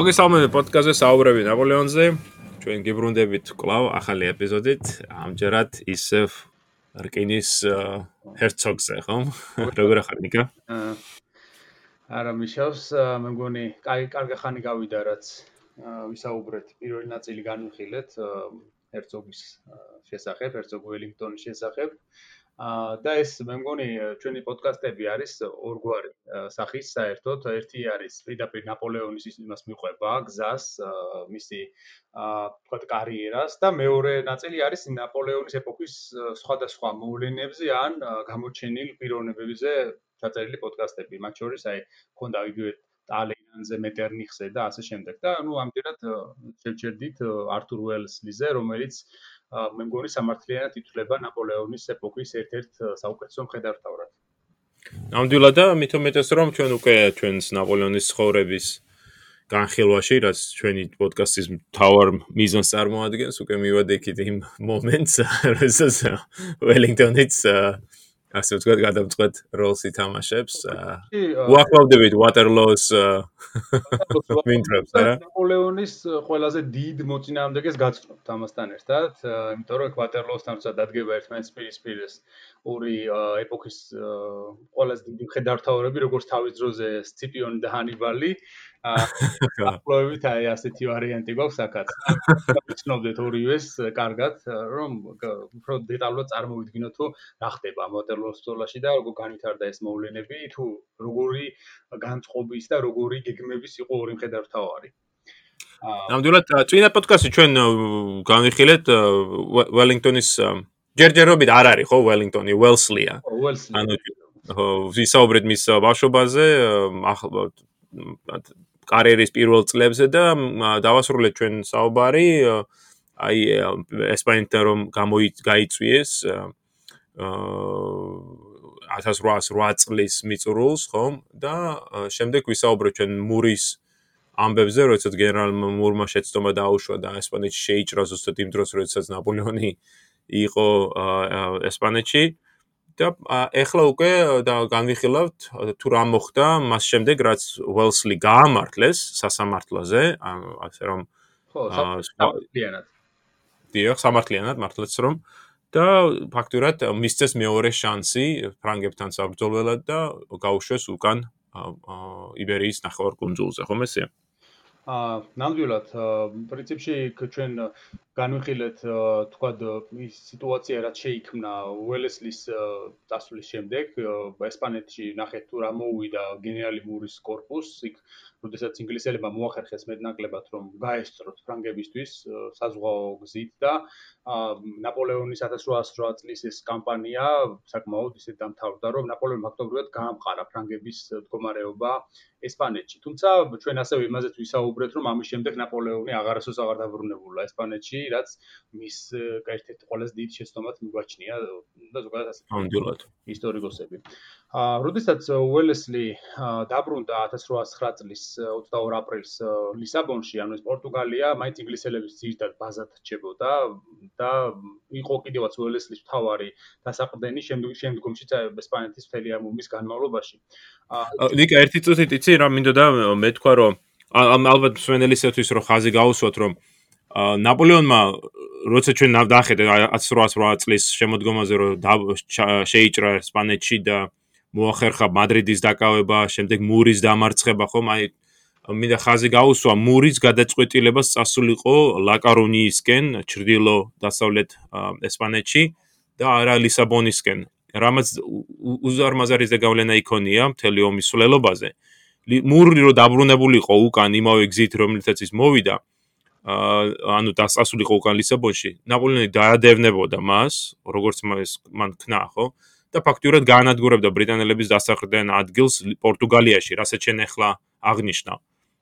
მოგესალმებით პოდკასტზე საუბრები ნაპოლეონზე. ჩვენ გიბრუნდებით კვლავ ახალი ეპიზოდით. ამჯერად ისევ რკინის ჰერცოგზე, ხომ? როგორ ახარ ნიკა? არა მიშავს, მე მგონი კაი კარგი ხანი გავიდა, რაც ვისაუბრეთ. პირველი ნაწილი განვიხილეთ ჰერცოგის შესახებ, ჰერცოგ ველინგტონის შესახებ. აა და ეს მე მგონი ჩვენი პოდკასტები არის ორგვარი სახის საერთოდ. ერთი არის პირდაპირ ნაპოლეონის იმას მიყვება გზას მისი თქვა კარიერას. და მეორე ნაწილი არის ნაპოლეონის ეპოქის სხვადასხვა მოვლენებზე ან გამოჩენილ პიროვნებებზე ჩაწერილი პოდკასტები. მათ შორის აი ქონდა იგივე ტალენანზე მეტერნიხზე და ასე შემდეგ. და ნუ ამჯერად შევჩერდით ართურ უელსლიზე რომელიც მე მგონი სამართლიანად ითვლება ნაპოლეონის ეპოქის ერთ-ერთ საუკეთესო მხედართმთავრად. ნამდვილად და მითომეტეს რომ ჩვენ უკვე ჩვენს ნაპოლეონის ცხოვრების განხილვაში, რაც ჩვენი პოდკასტის მთავარ მიზანს წარმოადგენს, უკვე მივადექით იმ მომენტს, როდესაც ველინგტონიც ასე ვთქვათ, გადავწყვეტ როლს ითამაშებს. უახლოვდებით Waterloo-ს ვინტრებს, არა? ნაპოლეონის ყველაზე დიდ მოწინააღმდეგეს გაცნობთ ამასთან ერთად, იმიტომ რომ Waterloo-სთან თუცა დადგება ერთმანეთის პირისპირეს ორი ეპოქის ყველაზე დიდი მხედართმთავრები, როგორც თავის დროზე სციპიონი და ჰანიბალი. აა პრობლემით აი ასეთი ვარიანტი გვაქვს აქაც. ვიცნობდეთ ორივეს კარგად, რომ უფრო დეტალურად წარმოვიდგინოთ თუ რა ხდება მოტერლოს სკოლაში და როგორ განვითარდა ეს მოვლენები, თუ როგორი განწყობის და როგორი გეგმების იყო ორი მხედართმთავარი. ნამდვილად წინა პოდკასტში ჩვენ განვიხილეთ ველინგტონის ჯერჯერობით არ არის ხო ველინგტონი ველსლია. ანუ ხო ვისაუბრეთ მის ბავშვობაზე, ახლა კარიერის პირველ წლებზე და დავასრულეთ ჩვენ საუბარი აი ესპანეთთან რომ გამოიწვიეს აა 1808 წლის მიწურულს, ხომ? და შემდეგ ვისაუბრეთ ჩვენ მურის ამბებზე, როდესაც გენერალ მურმა შეცდომა დაუშვა და ესპანეთში შეიჭრა ზუსტად იმ დროს, როდესაც ნაპოლეონი იყო ესპანეთში. და ეხლა უკვე და განვიხილავთ თუ რა მოხდა მას შემდეგ რაც ველსლი გაამართლეს სასამართლოზე ასე რომ ხო სამართლიანად. დიახ სამართლიანად მართლაც რომ. და ფაქტურად მისცეს მეორე შანსი ფრანგებთან საბრძოლველად და გაუშვეს უკან იბერიის ნახევარკუნძულზე. ხომ ესეა? აა ნამდვილად პრინციპში ჩვენ განვიხილეთ თქვა ის სიტუაცია რაც შეიქმნა უელესლის დასვლის შემდეგ ესპანეთში ნახეთ თუ რა მოუვიდა გენერალი მურის корпуს იქ როდესაც ინგლისელებმა მოახერხეს მეტნაკლებად რომ გაესწროთ ფრანგებისთვის საზღვაო გზით და ნაპოლეონის 1808 წლის ეს კამპანია საკმაოდ ისე დამთავრდა რომ ნაპოლეონმა ფაქტობრივად გაამყარა ფრანგების მდგომარეობა ესპანეთში. თუმცა ჩვენ ასევე იმაზეც ვისაუბრეთ რომ ამის შემდეგ ნაპოლეონი აღარასოდეს აღარ დაბრუნებულა ესპანეთში რაც მის ერთ-ერთი ყველაზე დიდი შეცდომად მიგვაჩნია და ზოგადად ასე ნამდვილად ისტორიკოსები აა როდესაც უელესლი დაბრუნდა 1809 წლის 22 აპრილს ლისაბონში, ანუ ეს პორტუგალია მაინც ინგლისელების ძირითად ბაზად რჩებოდა და იყო კიდევაც უელესლის მთავარი დასაყრდენი შემდგომ შემდგომში ესპანეთის მთელი ამობის განმავლობაში. აა ნიკა ერთი წუთი იცი რა მინდოდა მე თქვა რომ ალბათ სვენელისათვის რომ ხაზი გაუსვათ რომ ნაპოლეონმა როცა ჩვენ ნახეთ 1808 წლის შემოდგომაზე რომ შეიჭრა ესპანეთში და მოახერხა მადრიდის დაკავება, შემდეგ მურის დამარცხება, ხომ? აი მინდა ხაზი გაუსვა მურის გადაწყვეტილებას წასულიყო ლაკარონიისკენ, ჩრდილო დასავლეთ ესპანეთში და არა ლისაბონისკენ. რამაც უზარმაზარი ზეგავლენა იქონია მთელი ომის სულელობაზე. მური რო დაბრუნებულიყო უკან იმავე გზით, რომლითაც ის მოვიდა, აა ანუ დასასულიყო უკან ლისაბონში. ნაპოლეონი დაადევნებოდა მას, როგორც მან ქნა, ხო? და ფაქტურად გაანადგურებდა ბრიტანელების დასახრდენ ადგილს პორტუგალიაში, რასაც შენ ახლა აღნიშნავ.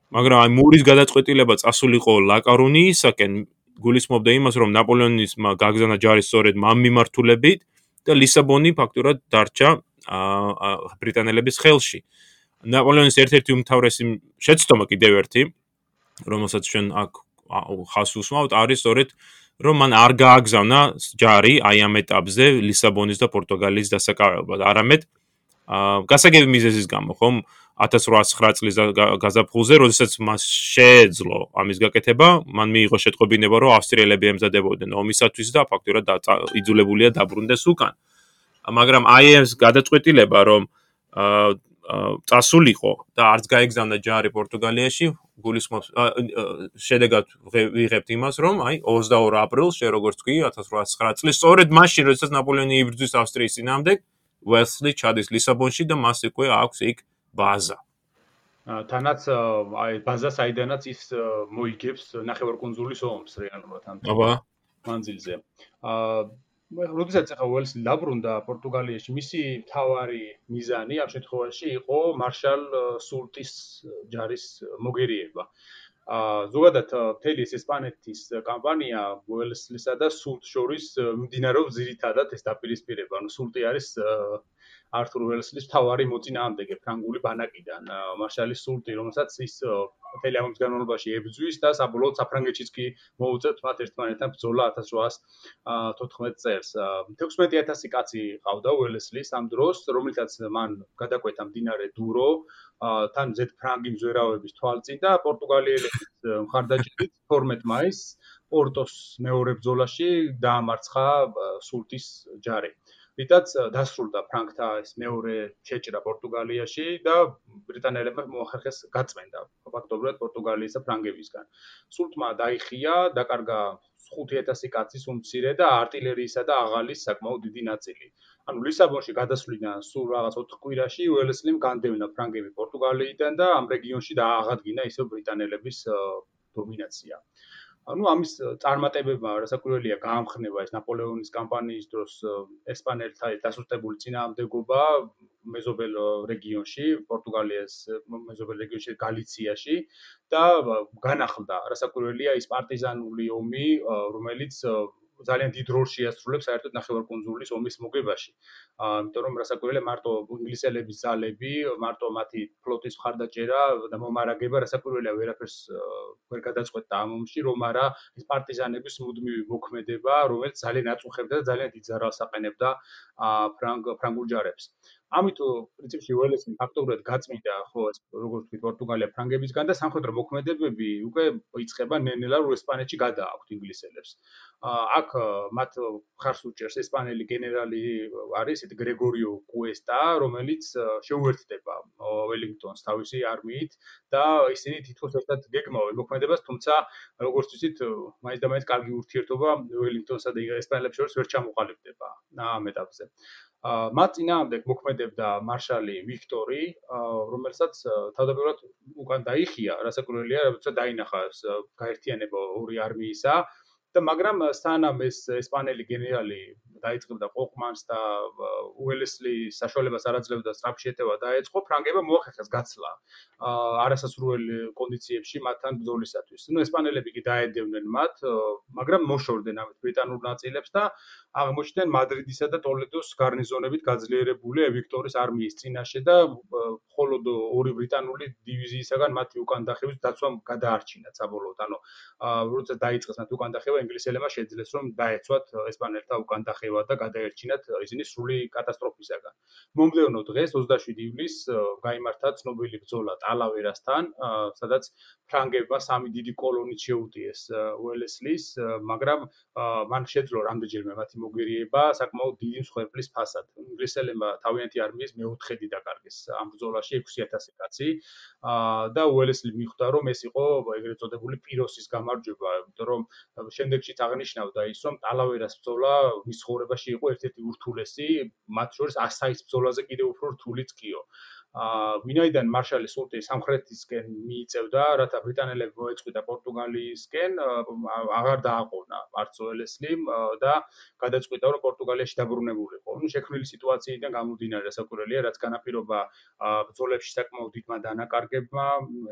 მაგრამ აი მურის გადაწყვეტილება წასულიყო ლაკარონიისაკენ, გულისხმობდა იმას, რომ ნაპოლეონის გაგზავნა ჯარის სწორედ მამ მიმართულებით და ლისაბონი ფაქტურად დარჩა ბრიტანელების ხელში. ნაპოლეონის ერთ-ერთი უმთავრესი შეცდომა კიდევ ერთი, რომელსაც ჩვენ აქ ხას უსმავთ, არის სწორედ რომ მან არ გააგზავნა ჯარი აი ამ ეტაპზე ლისაბონის და პორტუგალიის დასაკავებლად. არამედ გასაგები მიზეზის გამო, ხომ? 1809 წლის გაზაფხულზე, როდესაც მას შეეძლო ამის გაკეთება, მან მიიღო შეტყობინება, რომ ავსტრიელები ემზადებოდნენ ომისათვის და ფაქტურად იძულებულია დაბრუნდეს უკან. მაგრამ აი ეს გადაწყვეტილება, რომ წასულიყო და არც გაიგზავნა ჯარი პორტუგალიაში, გულისხმობს შედეგად ვიღებთ იმას, რომ აი 22 აპრილს, შე როგორც თქვი, 1809 წლის, სწორედ მაშინ, როდესაც ნაპოლეონი იბრძვის ავსტრიის ძინავდე, ვესლი ჩადის ლისაბონში და მას უკვე აქვს იქ ბაზა. თანაც აი ბაზა საიდანაც ის მოიგებს ნახევარკუნძულის ომს რეალურად ამ მანძილზე. აა როდესაც ახლა უელსი დაბრუნდა პორტუგალიაში, მისი თავარი მიზანი ამ შემთხვევაში იყო მარშალ სულტის ჯარის მოგერიება. აა ზოგადად მთელი ეს ესპანეთის კამპანია უელსლისა და სულტ შორის მიმდინარეობს ძირითადად ეს დაპირისპირება. ანუ სულტი არის ართურ უელსლის თავარი მოწინააღმდეგე ფრანგული ბანაკიდან მარშალი სულტი რომელსაც ის მთელი ამის განმავლობაში ებრძვის და საბოლოოდ საფრანგეთშიც კი მოუწევთ მათ ერთმანეთთან ბრძოლა 1814 წელს 16000 კაცი ყავდა უელსლის ამ დროს რომელსაც მან გადაკვეთა მდინარე დურო თან ზეთ ფრანგი მზვერავების თვალწინ და პორტუგალიელების მხარდაჭერით 12 მაისს პორტოს მეორე ბრძოლაში დაამარცხა სულტის ჯარი. ვიდაც დასრულდა ფრანკთა ეს მეორე შეჭრა პორტუგალიაში და ბრიტანელებმა მოახერხეს გაწმენდა ფაქტობრივად პორტუგალიის და ფრანგებისგან. სულთმა დაიხია, დაკარგა 5000 კაცის უმცირე და артиლერიისა და აღალის საკმაოდ დიდი ნაწილი. ანუ ლისაბონში გადასვლიდან სულ რაღაც 4 კვირაში უელესლიმ განდევნა ფრანგები პორტუგალიიდან და ამ რეგიონში დააღადგინა ისევ ბრიტანელების დომინაცია. ანუ ამის წარმატებებმა რასაკვირველია გაამხნევა ეს ნაპოლეონის კამპანიის დროს ესპანელთა დასუსტებული წინააღმდეგობა მეზობელ რეგიონში, პორტუგალიას მეზობელ რეგიონში, გალიციაში და განახლდა. რასაკვირველია ის პარტიზანული ომი, რომელიც ძალიან დიდ როლს შეასრულებს საერთოდ ნახევარკუნძულის ომის მოგებაში. აა, იმიტომ რომ რასაკვირველია მარტო ინგლისელების ძალები, მარტო მათი ფლოტის მხარდაჭერა და მომარაგება რასაკვირველია ვერაფერს ვერ გადაწყვეტა ამ ომში, რომ არა ეს პარტიზანების მუდმივი მოქმედება, რომელიც ძალიან აწუხებდა და ძალიან დიდ ზარალს აყენებდა აა ფრანგ ფრანგულ ჯარებს. ამით პრინციპში უელესი ფაქტობრივად გაწმინდა ხო ეს როგორც თქვი პორტუგალია ფრანგებისგან და სამხედრო მოქმედებები უკვე იწყება ნენელა რო ესპანეთში გადააქვთ ინგლისელებს. აქ მათ ხარს უჭერს ესპანელი გენერალი არის ეს გრეგორიო კუესტა, რომელიც შეუერთდება ველინგტონს თავისი არმიით და ისინი თითქოს ერთად გეგმავენ მოქმედებას, თუმცა როგორც ვთქვით, მაინც და მაინც კარგი ურთიერთობა ველინგტონსა და ესპანელებს შორის ვერ ჩამოყალიბდება ამ ეტაპზე. აა მათ წინააღმდეგ მოქმედებდა მარშალი ვიქტორი, რომელსაც თავდაპირველად უკან დაიხია, რასაკვირველია, როცა დაინახა გაერთიანება ორი არმიისა, და მაგრამ სანამ ეს ესპანელი გენერალი დაიწყებდა ყოყმანს და უელესლი საშუალებას არ აძლევდა სწრაფშეტევა დაეწყო ფრანგებმა მოახერხეს გაცლა არასასრუელ კონდიციებში მათთან ბრძოლისათვის. ნუ ესპანელები კი დაედევნენ მათ, მაგრამ მოშორდნენ ამ ბრიტანულ ნაწილებს და აღმოჩნდნენ მადრიდისა და ტოლედოს გარნიზონებით გაძლიერებული ვიქტორის არმიის წინაშე და მხოლოდ ორი ბრიტანული დივიზიისაგან მათი უკან დახევის დაცვამ გადაარჩინათ საბოლოოდ. ანუ როცა დაიწყეს მათ უკან დახევა, ინგლისელებმა შეძლეს რომ დაეცვათ ესპანელთა უკან დახევა და გადაერჩინათ ისინი სრული კატასტროფისაგან. მომდევნო დღეს 27 ივლისს გამართა ცნობილი ბრძოლა ტალავერასთან, სადაც ფრანგებმა სამი დიდი კოლონით შეუტიეს უელესლის, მაგრამ მან შეძლო რამდენჯერმე მათი მოგერიება საკმაოდ დიდი მსხვერპლის ფასად. ინგლისელებმა თავიანთი არმიის მეოთხედი დაკარგეს ამ ბრძოლაში 6000 კაცი და უელესლი მიხვდა რომ ეს იყო ეგრეთ წოდებული პიროსის გამარჯვება, იმიტომ რომ შემდეგშიც აღნიშნავდა ის რომ ტალავერას ბრძოლა მის ცხოვრებაში იყო ერთ-ერთი ურთულესი, მათ შორის ასაის ბრძოლაზე კიდევ უფრო რთულიც კიო. ვინაიდან მარშალი სულტი სამხრეთისკენ მიიწევდა, რათა ბრიტანელები მოეწყვიტა პორტუგალიისკენ, აღარ დააყონა მარცოელესლიმ და გადაწყვიტა რომ პორტუგალიაში დაბრუნებულიყო. ნუ შექმნილი სიტუაციიდან გამომდინარე, რასაკვირველია, რაც განაპირობა ბრძოლებში საკმაოდ დიდმა დანაკარგებმა,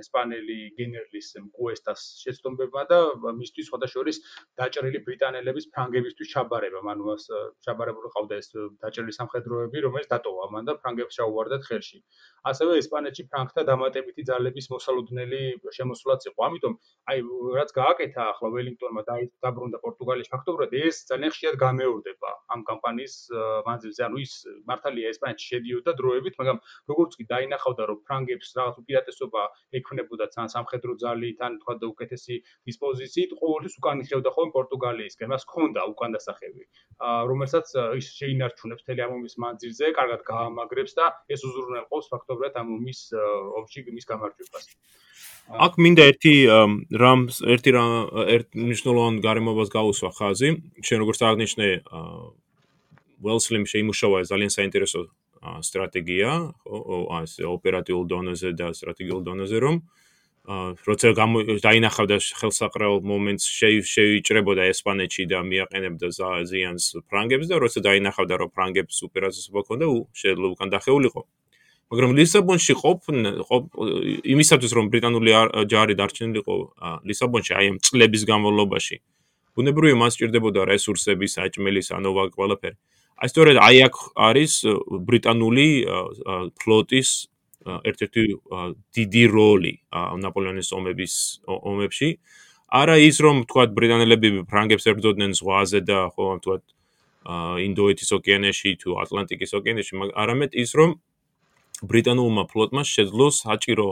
ესპანელი გენერლის კუესტას შეცდომებმა და მისთვის სხვადასხვა დაჭრილი ბრიტანელების ფრანგებისთვის ჩაბარება, ანუ ჩაბარებული ყავდა ეს დაჭრილი სამხედროები, რომელიც დატოვა მან და ფრანგებს ჩაუვარდათ ხელში. ასევე ესპანეთში ფრანკთა დამატებითი ძალების მოსალოდნელი შემოსვლაც იყო. ამიტომ აი რაც გააკეთა ახლა ველინგტონმა და დაბრუნდა პორტუგალიაში, ფაქტობრივად ეს ძალიან ხშირად გამეორდება ამ კამპანიის მანძილზე. ანუ ის მართალია ესპანეთში შედიოდა დროებით, მაგრამ როგორც კი დაინახავდა, რომ ფრანგებს რაღაც უპირატესობა ექნებოდათ თან სამხედრო ძალით, თან თქვა და უკეთესი დისპოზიციით, ყოველთვის უკან იხევდა ხოლმე პორტუგალიისკენ. მას ჰქონდა უკან დასახები, რომელსაც ის შეინარჩუნებს თელი ამ ომის მანძილზე, კარგად გაამაგრებს და ეს უზრუნველყოფს ფაქტობრივად ამ ომის ომში მის გამარჯვებას. აქ მინდა ერთი რამ ერთი რამ ერთ მნიშვნელოვან გარემოებას გაუსვა ხაზი. შენ როგორც აღნიშნე, Wellslim შეიმუშავა ძალიან საინტერესო სტრატეგია, ხო, ეს ოპერატიულ დონეზე და სტრატეგიულ დონეზე რომ როცა დაინახავდა ხელსაყრელ მომენტს შეიჭრებოდა ესპანეთში და მიაყენებდა ზიანს ფრანგებს და როცა დაინახავდა რომ ფრანგებს ოპერაციასობა ქონდა, შეიძლება უკან დახეულიყო. მაგრამ ლისაბონში ყოფნ იმისათვის რომ ბრიტანული ჯარი დარჩენილიყო ლისაბონში აი ამ წლების განმავლობაში ბუნებრივია მას ჭირდებოდა რესურსები, საჭმელი, სანოვა ყველაფერი. აი სწორედ აი აქ არის ბრიტანული ფლოტის ერთ-ერთი დიდი როლი ნაპოლეონის ომების ომებში. არა ის რომ თქვა ბრიტანელები ფრანგებს ებრძოდნენ ზღვაზე და ხო თქვა ინდოეთის ოკეანეში თუ ატლანტიკის ოკეანეში, არამედ ის რომ ბრიტანულმა ფლოტმა შეძლო საჭირო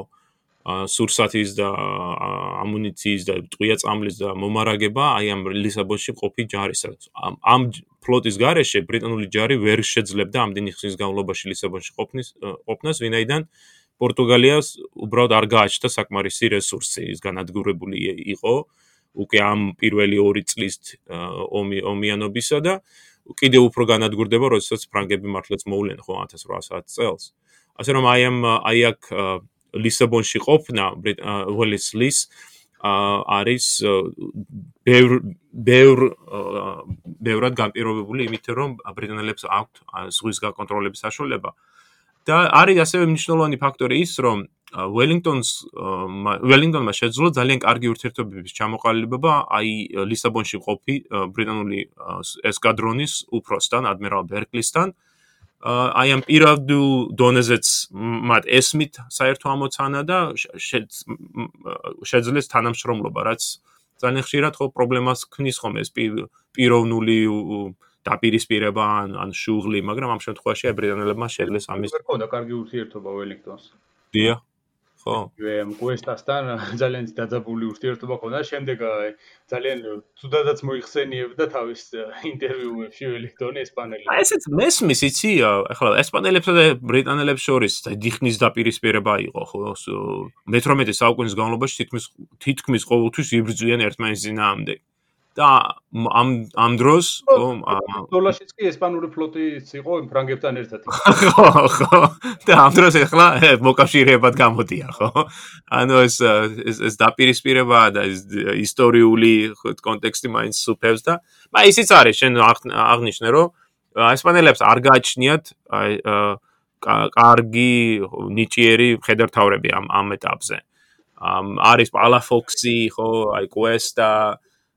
სურსათის და ამუნიციის და ტყვია წამლის და მომარაგება აი ამ ლისაბონში ყოფი ჯარისაც. ამ ამ ფლოტის გარეშე ბრიტანული ჯარი ვერ შეძლებდა ამდენი ხნის განმავლობაში ლისაბონში ყოფნის ყოფნას, ვინაიდან პორტუგალიას უბრალოდ არ გააჩნდა საკმარისი რესურსი, ის განადგურებული იყო უკვე ამ პირველი 2 წლის ომი ომიანობისა და კიდევ უფრო განადგურდება, როდესაც ფრანგები მართლაც მოვლენ ხო 1800 წელს. ასე რომ აი ამ აი აქ ლისაბონში ყოფნა ველისლის არის ბევრ ბევრ ბევრად განპირობებული იმით რომ ბრიტანელებს აქვთ ზღვის გაკონტროლების საშუალება. და არის ასევე მნიშვნელოვანი ფაქტორი ის რომ ველინგტონს ველინგტონმა შეძლო ძალიან კარგი ურთიერთობების ჩამოყალიბება აი ლისაბონში ყოფი ბრიტანული ესკადრონის უფროსთან ადმირალ ბერკლისთან აი ამ პირადულ დონეზეც მათ ესმით საერთო ამოცანა და შეძლეს თანამშრომლობა, რაც ძალიან ხშირად ხო პრობლემას ქმნის ხომ ეს პიროვნული დაპირისპირება ან ან შუღლი, მაგრამ ამ შემთხვევაში ებრიტანელებმა შეძლეს ამის. რა ქონდა კარგი ურთიერთობა ველინგტონს? დიახ. ხო. ვემ კუესტასთან ძალიან დაძაბული ურთიერთობა ქონდა. შემდეგ ძალიან თუდადაც მოიხსენიებდა თავის ინტერვიუებში ველინგტონი ესპანელებს. აი ესეც მესმის იცი, ახლა ესპანელებსა და ბრიტანელებს შორის დიხნის დაპირისპირება იყო, ხო? მე-18 საუკუნის განმავლობაში თითქმის თითქმის ყოველთვის იბრძვიან ერთმანეთის ძინაამდე. და ამ ამ დროს დოლაშიც კი ესპანური ფლოტიც იყო ფრანგებთან ერთად ხო ხო. და ამ დროს ახლა მოკავშირეებად გამოდია ხო? ანუ ეს ეს დაპირისპირება და ეს ისტორიული კონტექსტი მაინც სუფევს და მაგრამ ისიც არის შენ აღნიშნე რომ ესპანელებს არ გააჩნიათ აი კარგი ნიჭიერი ხედართავრები ამ ამ ეტაპზე. არის პალაფოქსი ხო აი კუესტა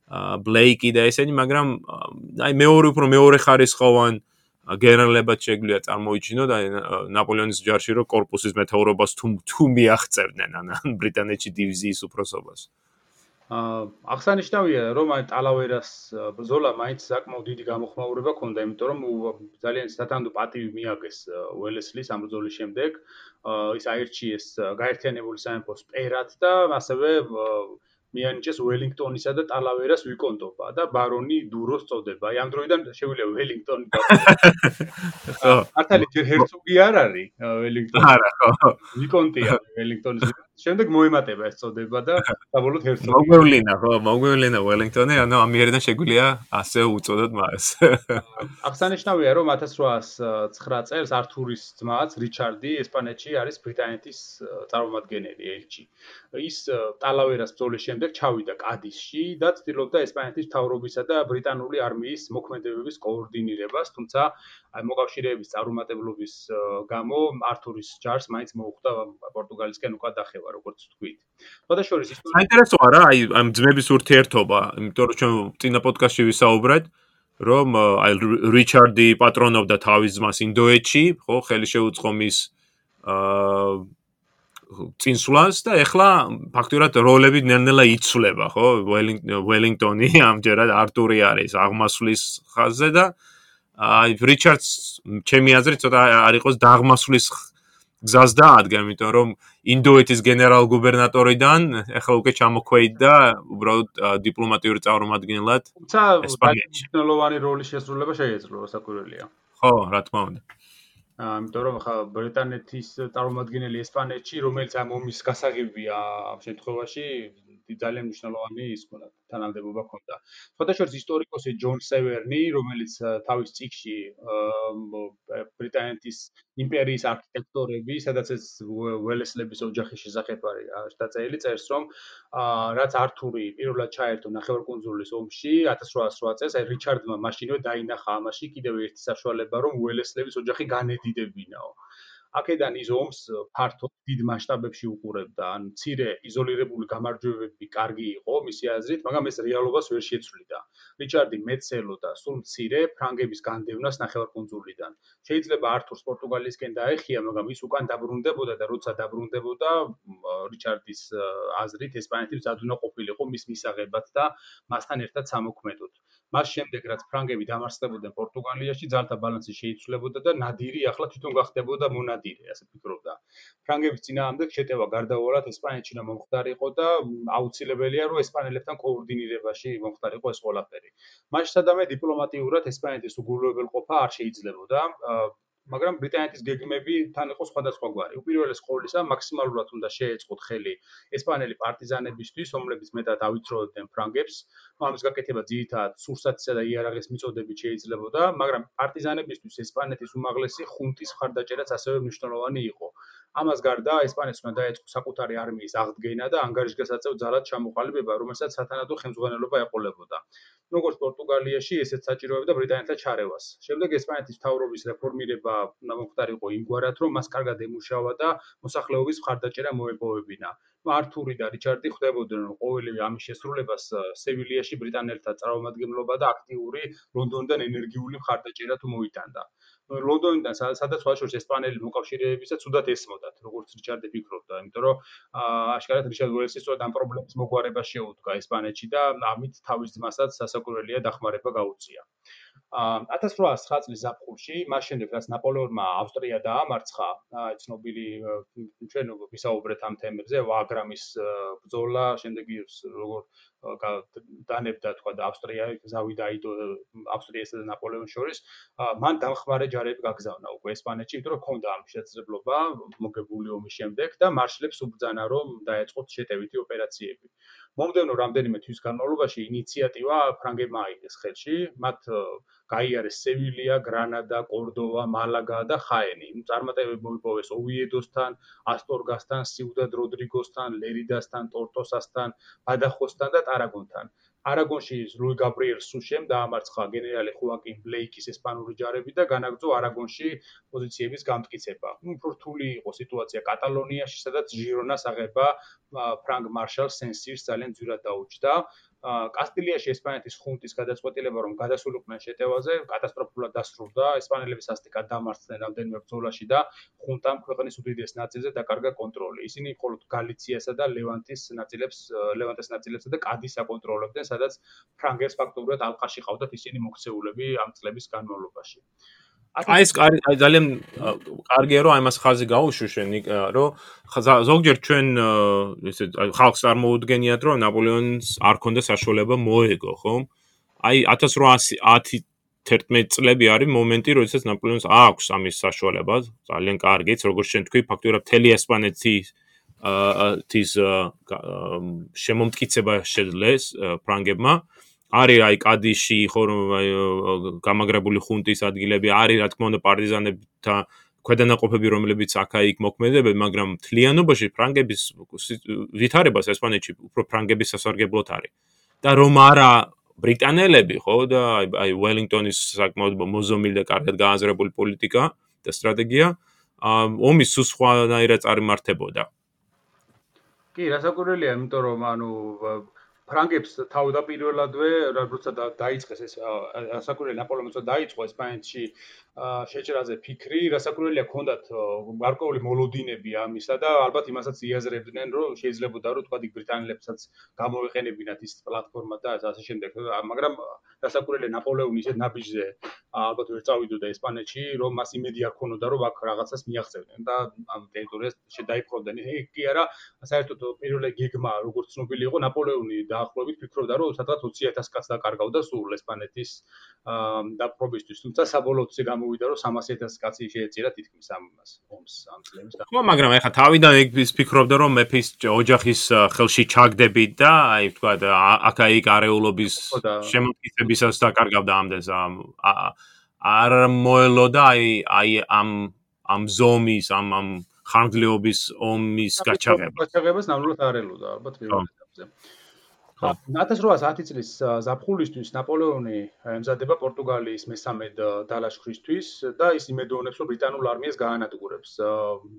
ბლეიკი და ესენი, მაგრამ აი მეორე უფრო მეორე ხარისხოვან გენერლებად შეგვიძლია წარმოიჩინოთ აი ნაპოლეონის ჯარში რომ корпуსის მეთაურობას თუ თუ მიაღწევდნენ ან ბრიტანეთში დივიზიის უფროსობას. აა აღსანიშნავია რომ აი ტალავერას ბრძოლა მაინც საკმაოდ დიდი გამოხმაურება ჰქონდა, იმიტომ რომ ძალიან სათანადო პატივი მიაგეს უელესლის ამ ბრძოლის შემდეგ. ის აირჩიეს გაერთიანებული სამეფოს პერად და ასევე აა მიანიჭეს ველინგტონისა და ტალავერას ვიკონტობა და ბარონი დუროს წოდება. აი ამ დროიდან შეუძლია ველინგტონი და მართალი ჯერ ჰერცოგი არ არის ველინგტონი. არა, ხო. ვიკონტია ველინგტონის შემდეგ მოემატება ეს წოდება და საბოლოოდ ჰერცოგი. მოგვევლინა, ხო, მოგვევლინა ველინგტონი, ანუ ამ მიერიდან შეგვიძლია ასე უწოდოთ მას. აღსანიშნავია, რომ 1809 წელს ართურის ძმაც რიჩარდი ესპანეთში არის ბრიტანეთის წარმომადგენელი ელჩი. ის ტალავერას ბრძოლის შემდეგ ჩავიდა კადისში და ცდილობდა ესპანეთის მთავრობისა და ბრიტანული არმიის მოქმედებების კოორდინირებას, თუმცა აი მოკავშირეების წარუმატებლობის გამო ართურის ჯარს მაინც მოუხდა პორტუგალისკენ უკან დახევა, როგორც თქვით. ფოტოშორის ის საინტერესოა რა, აი ამ ძმების ურთიერთობა, იმიტომ რომ ჩვენ წინა პოდკასტში ვისაუბრეთ რომ აი რიჩარდი პატრონობდა თავის ძმას ინდოეთში, ხო, ხელი შეუწყო მის აა წინსვლას და ეხლა ფაქტურად როლები ნელ-ნელა იცვლება, ხო? ველინგტონი ამჯერად არტური არის აღმასვლის ხაზზე და აი რიჩარდს ჩემი აზრით ცოტა არ იყოს დაღმასვლის გზას დაადგა, იმიტომ რომ ინდოეთის გენერალ-გუბერნატორიდან ეხლა უკვე ჩამოქვეითდა უბრალოდ დიპლომატიური წარმომადგენლად ესპანეთში. ცნობილი როლი შესრულება შეიძლება საკვირველია. ხო, რა თქმა უნდა. აა, იმიტომ რომ ხა ბრიტანეთის წარმომადგენელი ესპანეთში, რომელიც ამ ომის გასაღებია ამ შემთხვევაში ძალიან მნიშვნელოვანი ის ქონდა თანამდებობა ქონდა. ფოტოშოპის ისტორიკოსი ჯონ სევერნი, რომელიც თავის წიგში ბრიტანეთის იმპერიის არქიტექტორები, სადაც ეს ველესლების ოჯახის შესახებ არის დაწერილი, წერს რომ რაც ართური პირველად ჩაერთო ნახევარკუნძულის ომში 1808 წელს, აი რიჩარდმა მაშინვე დაინახა ამაში კიდევ ერთი საშუალება, რომ ველესლების ოჯახი განედიდებინაო. აქედან ის ომს ფართო დიდ მასშტაბებში უყურებდა, ან ცირე იზოლირებული გამარჯვებები კარგი იყო მისი აზრით, მაგრამ ეს რეალობას ვერ შეცვლიდა. რიჩარდი მეცელოდა სულ მცირე ფრანგების განდევნას ნახევარკუნძულიდან. შეიძლება ართურს პორტუგალიისკენ დაეხია, მაგრამ ის უკან დაბრუნდებოდა და როცა დაბრუნდებოდა რიჩარდის აზრით ესპანეთი ზადუნა ყოფილიყო მის მისაღებად და მასთან ერთად სამოქმედოდ. მას შემდეგ რაც ფრანგები დამარცხდებოდნენ პორტუგალიაში, ძალთა ბალანსი შეიცვლებოდა და ნადირი ახლა თვითონ გახდებოდა მონადირე, ასე ფიქრობდა. ფრანგების ძინაამდე შეტევა გარდაუვალად ესპანეთში და მომხდარიყო და აუცილებელია რომ ესპანელებთან კოორდინირებაში მომხდარიყო ეს ყველაფერი. მას სადამე დიპლომატიურად ესპანეთის უგულებელყოფა არ შეიძლებოდა. მაგრამ ბრიტანეთის გეგმები თან იყო სხვადასხვაგვარი. უპირველეს ყოვლისა, მაქსიმალურად უნდა შეეწყოთ ხელი ესპანელი პარტიზანებისთვის, რომლებიც მეტად ავიწროებდნენ ფრანგებს. ამის გაკეთება ძირითადად სურსათისა და იარაღის მიწოდებით შეიძლებოდა, მაგრამ პარტიზანებისთვის ესპანეთის უმაღლესი ხუნტის ხარდაჭერაც ასევე მნიშვნელოვანი იყო. ამას გარდა ესპანეთს უნდა დაეწყო საკუთარი არმიის აღდგენა და ანგარიშგასაწევ ძალად ჩამოყალიბება, რომელსაც სათანადო ხელმძღვანელობა ეყოლებოდა. როგორც პორტუგალიაში, ესეც საჭიროებდა ბრიტანეთთან ჩარევას. შემდეგ ესპანეთის თავრობის რეფორმირება მომხდარიყო იმგვარად, რომ მას კარგად ემუშავა და მოსახლეობის მხარდაჭერა მოეპოვებინა. ართური და რიჩარდი ხვდებოდნენ, რომ ყოველივე ამის შესრულებას სევილიაში ბრიტანელთა წარმომადგენლობა და აქტიური ლონდონიდან ენერგიული მხარდაჭერა თუ მოიტანდა. ლონდონიდან სადაც ვაშორს ესპანელი მოკავშირეებისაც უდათ ესმოდათ, როგორც რიჩარდი ფიქრობდა, იმიტომ რომ აშკარად რიჩარდ უელსი სწორედ ამ პრობლემის მოგვარება შეუდგა ესპანეთში და ამით თავის ძმასაც სასაკვირველია დახმარება გაუწია. 1809 წლის ზაფხულში, მას შემდეგ რაც ნაპოლეონმა ავსტრია დაამარცხა, ცნობილი ჩვენ ვისაუბრეთ ამ თემებზე, ვაგრამის ბრძოლა, შემდეგ როგორ დანებდა თქვა და ავსტრია ზავი დაიდო ავსტრიასა და ნაპოლეონის შორის მან დამხმარე ჯარები გაგზავნა უკვე ესპანეთში იმიტომ რომ ქონდა ამ შესაძლებლობა მოგებული ომის შემდეგ და მარშლებს უბძანა რომ დაეწყოთ შეტევითი ოპერაციები. მომდევნო რამდენიმე თვის განმავლობაში ინიციატივა ფრანგებმა აიღეს ხელში მათ გაიარეს სევილია, გრანადა, კორდოვა, მალაგა და ხაენი. წარმატებები მოიპოვეს ოვიედოსთან, ასტორგასთან, სიუდად როდრიგოსთან, ლერიდასთან, ტორტოსასთან, ბადახოსთან და ტარაგონთან. არაგონში ლუი გაბრიელ სუშემ დაამარცხა გენერალი ხუაკინ ბლეიკის ესპანური ჯარები და განაგრძო არაგონში პოზიციების გამტკიცება. უფრო რთული იყო სიტუაცია კატალონიაში, სადაც ჟირონას აღება ფრანგ მარშალ სენსირს ძალიან ძვირად დაუჭდა. კასტილიაში ესპანეთის ხუნტის გადაწყვეტილება რომ გადასულიყვნენ შეტევაზე კატასტროფულად დასრულდა. ესპანელების ასტიკად დამარცხდნენ რამდენიმე ბრძოლაში და ხუნტამ ქვეყნის უდიდეს ნაწილზე დაკარგა კონტროლი. ისინი მხოლოდ გალიციასა და ლევანტის ნაწილებს ლევანტის ნაწილებსა და კადის აკონტროლებდნენ სადაც ფრანგებს ფაქტობრივად ალყაში ყავდათ ისინი მოქცეულები ამ წლების განმავლობაში აი ეს აი ძალიან კარგია რომ აი მას ხაზი გაუშვენ რომ ზოგჯერ ჩვენ ესე ხალხს არ მოუდგენიათ რომ ნაპოლეონს არ ქონდა საშუალება მოეგო ხო აი 1810 11 წლები არის მომენტი როდესაც ნაპოლეონს აქვს ამის საშუალება. ძალიან კარგიც როგორც შენ თქვი ფაქტობრივად თელი ესპანეთი თის შემომტკიცება შეძლეს ფრანგებმა არის აი კადიში ხო გამაგრებული ხუნტის ადგილები არის რა თქმა უნდა პარტიზანებთა ქვედანაყოფები რომლებიც აქა-იქ მოქმედებენ მაგრამ თლიანობაში ფრანგების ვითარებას ესპანეთში უფრო ფრანგების სასარგებლოდ არის. და რომ არა ბრიტანელები ხო და აი უელინგტონის საკმაოდ მოზომილი და კარგად გააზრებული პოლიტიკა და სტრატეგია ომის სულ სხვანაირად წარმართებოდა. კი რასაკვირველია იმიტომ რომ ანუ ფრანგებს თავდაპირველადვე როცა დაიწყეს ეს საკურე ნაპოლეონს დაიწყო ესპანეთში შეჭრაზე ფიქრი, რასაკვირველია, ქონდათ გარკვეული მოლოდინები ამისა და ალბათ იმასაც იაზრებდნენ, რომ შეიძლებოდა რომ თქვა ბრიტანელებსაც გამოეყენებინათ ის პლატფორმა და ასე შემდეგ, მაგრამ რასაკვირველია ნაპოლეონი ისეთ ნაბიჯზე ალბათ ვერ წავიდოდა ესპანეთში, რომ მას იმედი არ ქონოდა, რომ აქ რაღაცას მიაღწევდნენ და ამ ტერიტორიას შედაიფროდნენ. კი არა, საერთოდ პირველი გეგმა, როგორც ცნობილი იყო, ნაპოლეონი დაახლოებით ფიქრობდა, რომ სადღაც 20000 კაცს დაკარგავდა სულ ესპანეთის დაპყრობისთვის, თუმცა საბოლოოდ ეს გამო მოვიდა რომ 300000 კაცი შეეწირა თითქმის ამას ომს ამ წლების და ხო მაგრამ ეხლა თავიდან ის ფიქრობდა რომ მეფის ოჯახის ხელში ჩაგდებით და აი თქვა აკაი გარეულობის შემოქმედებისას დაკარგავდა ამდენს არ მოელოდა აი აი ამ ამ ზომის ამ ამ ხანგრძლივობის ომის გაჩაღება. გაჩაღებას ნამდვილად არ ელოდა ალბათ პირველ ეტაპზე 1810 წლის ზაფხულისთვის ნაპოლეონი ემზადება პორტუგალიის მესამედ დალაშქრისთვის და ის იმედოვნებს, რომ ბრიტანულ არმიას გაანადგურებს.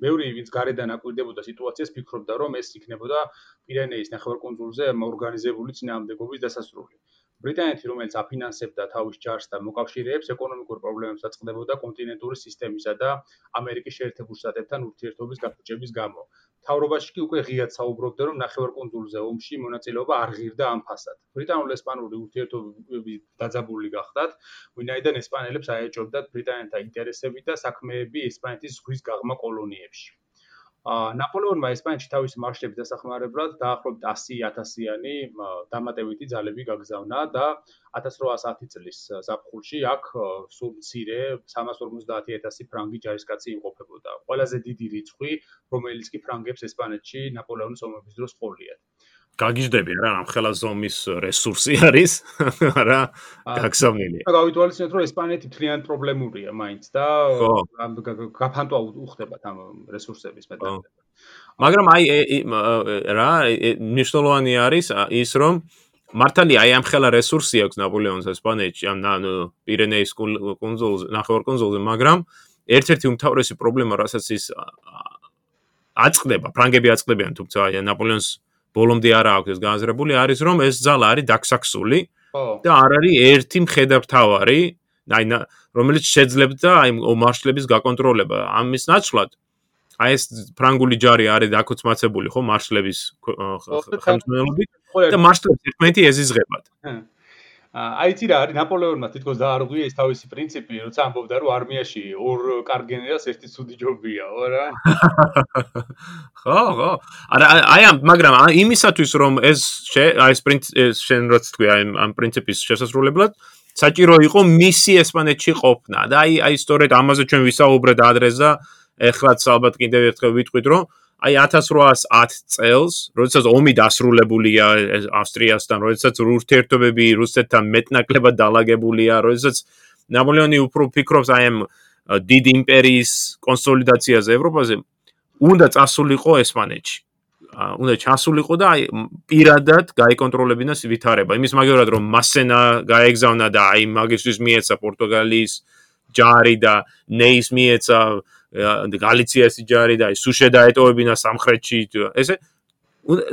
ბევრი ვინც გარედან აკვირდებოდა სიტუაციას, ფიქრობდა, რომ ეს იქნებოდა პირენეის ნახევარკუნძულზე ორგანიზებული წინააღმდეგობის დასასრული. ბრიტანეთი, რომელიც აფინანსებდა თავის ჯარს და მოკავშირეებს, ეკონომიკურ პრობლემებს აწყდებოდა კონტინენტური სისტემისა და ამერიკის შეერთებულ შტატებთან ურთიერთობის გაფუჭების გამო. თავრობაში კი უკვე ღიად საუბრობდა, რომ ნახევარკუნძულზე ომში მონაწილეობა არ ღირდა ამ ფასად. ბრიტანულ-ესპანური ურთიერთობები დაძაბული გახდათ, ვინაიდან ესპანელებს აეჭობდათ ბრიტანელთა ინტერესები და საქმეები ესპანეთის ზღვის გაღმა კოლონიებში. ნაპოლეონმა ესპანეთში თავის მარშლების დასახმარებლად დაახლოებით 100.000-იანი დამატებითი ძალები გაგზავნა და 1810 წლის ზაფხულში აქ სულ მცირე 350.000 ფრანგი ჯარისკაცი იმყოფებოდა. ყველაზე დიდი რიცხვი, რომელიც კი ფრანგებს ესპანეთში ნაპოლეონის ომების დროს ყოლიათ. გაგიჟდები რა ამ ხელა ზომის რესურსი არის რა გაგზავნილი. და გავითვალისწინოთ რომ ესპანეთი თლიან პრობლემურია მაინც და გაფანტვა უხდებათ ამ რესურსების მეტად. მაგრამ აი რა მნიშვნელოვანი არის ის რომ მართალია აი ამ ხელა რესურსი აქვს ნაპოლეონს ესპანეთში ამ პირენეის კუნძულზე ნახევარ კუნძულზე მაგრამ ერთ-ერთი უმთავრესი პრობლემა რასაც ის აწყდება ფრანგები აწყდებიან თუმცა აი ნაპოლეონს ბოლომდე არა აქვს ეს განაზრებული არის რომ ეს ძალა არის დაქსაქსული და არ არის ერთი მხედართავარი აი რომელიც შეძლებდა აი მარშლების გაკონტროლება. ამის ნაცვლად აი ეს ფრანგული ჯარი არის დაკოცმაცებული ხო მარშლების ხელმძღვანელობით და მარშლებს ერთმანეთი ეზიზღებათ აი იცი რა არის ნაპოლეონმა თითქოს დაარღვია ეს თავისი პრინციპი, როცა ამბობდა რომ არმიაში ორ კარგ გენერალს ერთი ცუდი ჯობია, რა. ხო, ხო. არა აი ამ მაგრამ იმისათვის რომ ეს აი ეს პრინციპი შენ რაც თქვი აი ამ პრინციპის შესაძლებლად საჭირო იყო მისი ესპანეთში ყოფნა და აი აი სწორედ ამაზე ჩვენ ვისაუბრეთ ადრეს და ეხლაც ალბათ კიდევ ერთხელ ვიტყვით რომ აი 1810 წელს, როდესაც ომი დასრულებულია ავსტრიასთან, როდესაც ურთიერთობები რუსეთთან მეტნაკლებად დაალაგებულია, როდესაც ნაპოლეონი უფრო ფიქრობს აი ამ დიდ იმპერიის კონსოლიდაციაზე ევროპაზე, უნდა წასულიყო ესპანეთში. უნდა ჩასულიყო და აი პირადად გაიკონტროლებინა ვითარება. იმის მაგერად რომ მასენა გაეგზავნა და აი მაგისტრის მიეცა პორტუგალიის ჯარი და ნეის მიეცა გალიციას იჯარი და სუშე დაეტოვებინა სამხრეთში. ესე